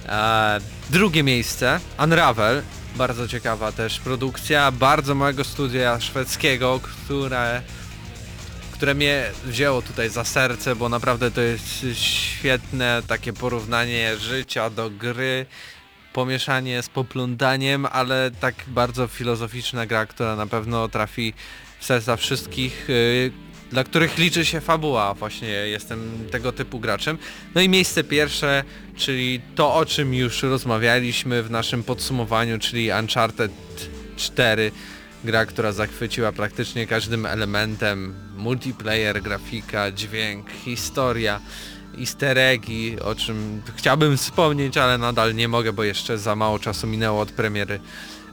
S2: E, drugie miejsce, Unravel, bardzo ciekawa też produkcja, bardzo małego studia szwedzkiego, które, które mnie wzięło tutaj za serce, bo naprawdę to jest świetne takie porównanie życia do gry, pomieszanie z poplądaniem, ale tak bardzo filozoficzna gra, która na pewno trafi w serca wszystkich, yy, dla których liczy się fabuła. Właśnie jestem tego typu graczem. No i miejsce pierwsze, czyli to o czym już rozmawialiśmy w naszym podsumowaniu, czyli Uncharted 4. Gra, która zachwyciła praktycznie każdym elementem. Multiplayer, grafika, dźwięk, historia easter eggi, o czym chciałbym wspomnieć, ale nadal nie mogę, bo jeszcze za mało czasu minęło od premiery,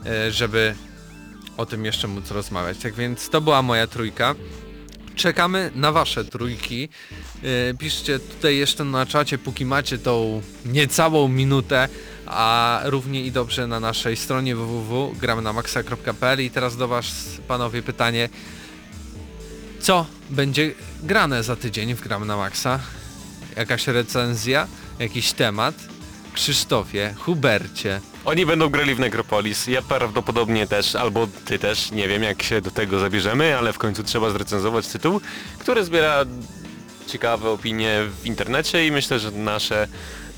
S2: e, żeby o tym jeszcze móc rozmawiać. Tak więc to była moja trójka. Czekamy na wasze trójki. E, Piszcie tutaj jeszcze na czacie, póki macie tą niecałą minutę, a równie i dobrze na naszej stronie www.gramnamaxa.pl i teraz do was panowie pytanie, co będzie grane za tydzień w Gram na Maxa? Jakaś recenzja? Jakiś temat? Krzysztofie, Hubercie,
S4: Oni będą grali w Necropolis, ja prawdopodobnie też, albo ty też, nie wiem jak się do tego zabierzemy, ale w końcu trzeba zrecenzować tytuł, który zbiera ciekawe opinie w internecie i myślę, że nasze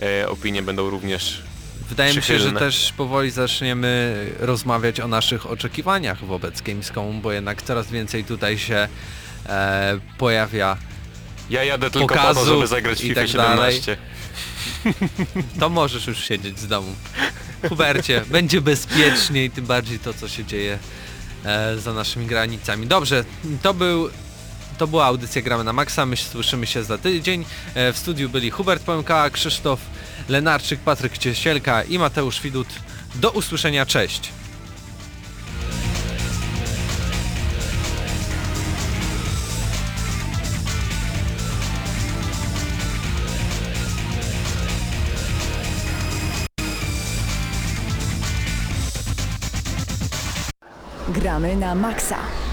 S4: e, opinie będą również
S2: Wydaje mi się, że też powoli zaczniemy rozmawiać o naszych oczekiwaniach wobec Gamescomu, bo jednak coraz więcej tutaj się e, pojawia.
S4: Ja jadę tylko po to,
S2: Pokazów
S4: żeby zagrać
S2: i
S4: FIFA
S2: tak
S4: 17.
S2: To możesz już siedzieć z domu. Hubercie, będzie bezpieczniej, tym bardziej to, co się dzieje e, za naszymi granicami. Dobrze, to był... To była audycja Gramy na Maxa, my słyszymy się za tydzień. E, w studiu byli Hubert Pęka, Krzysztof Lenarczyk, Patryk Ciesielka i Mateusz Widut. Do usłyszenia, cześć!
S1: Gramy na maksa.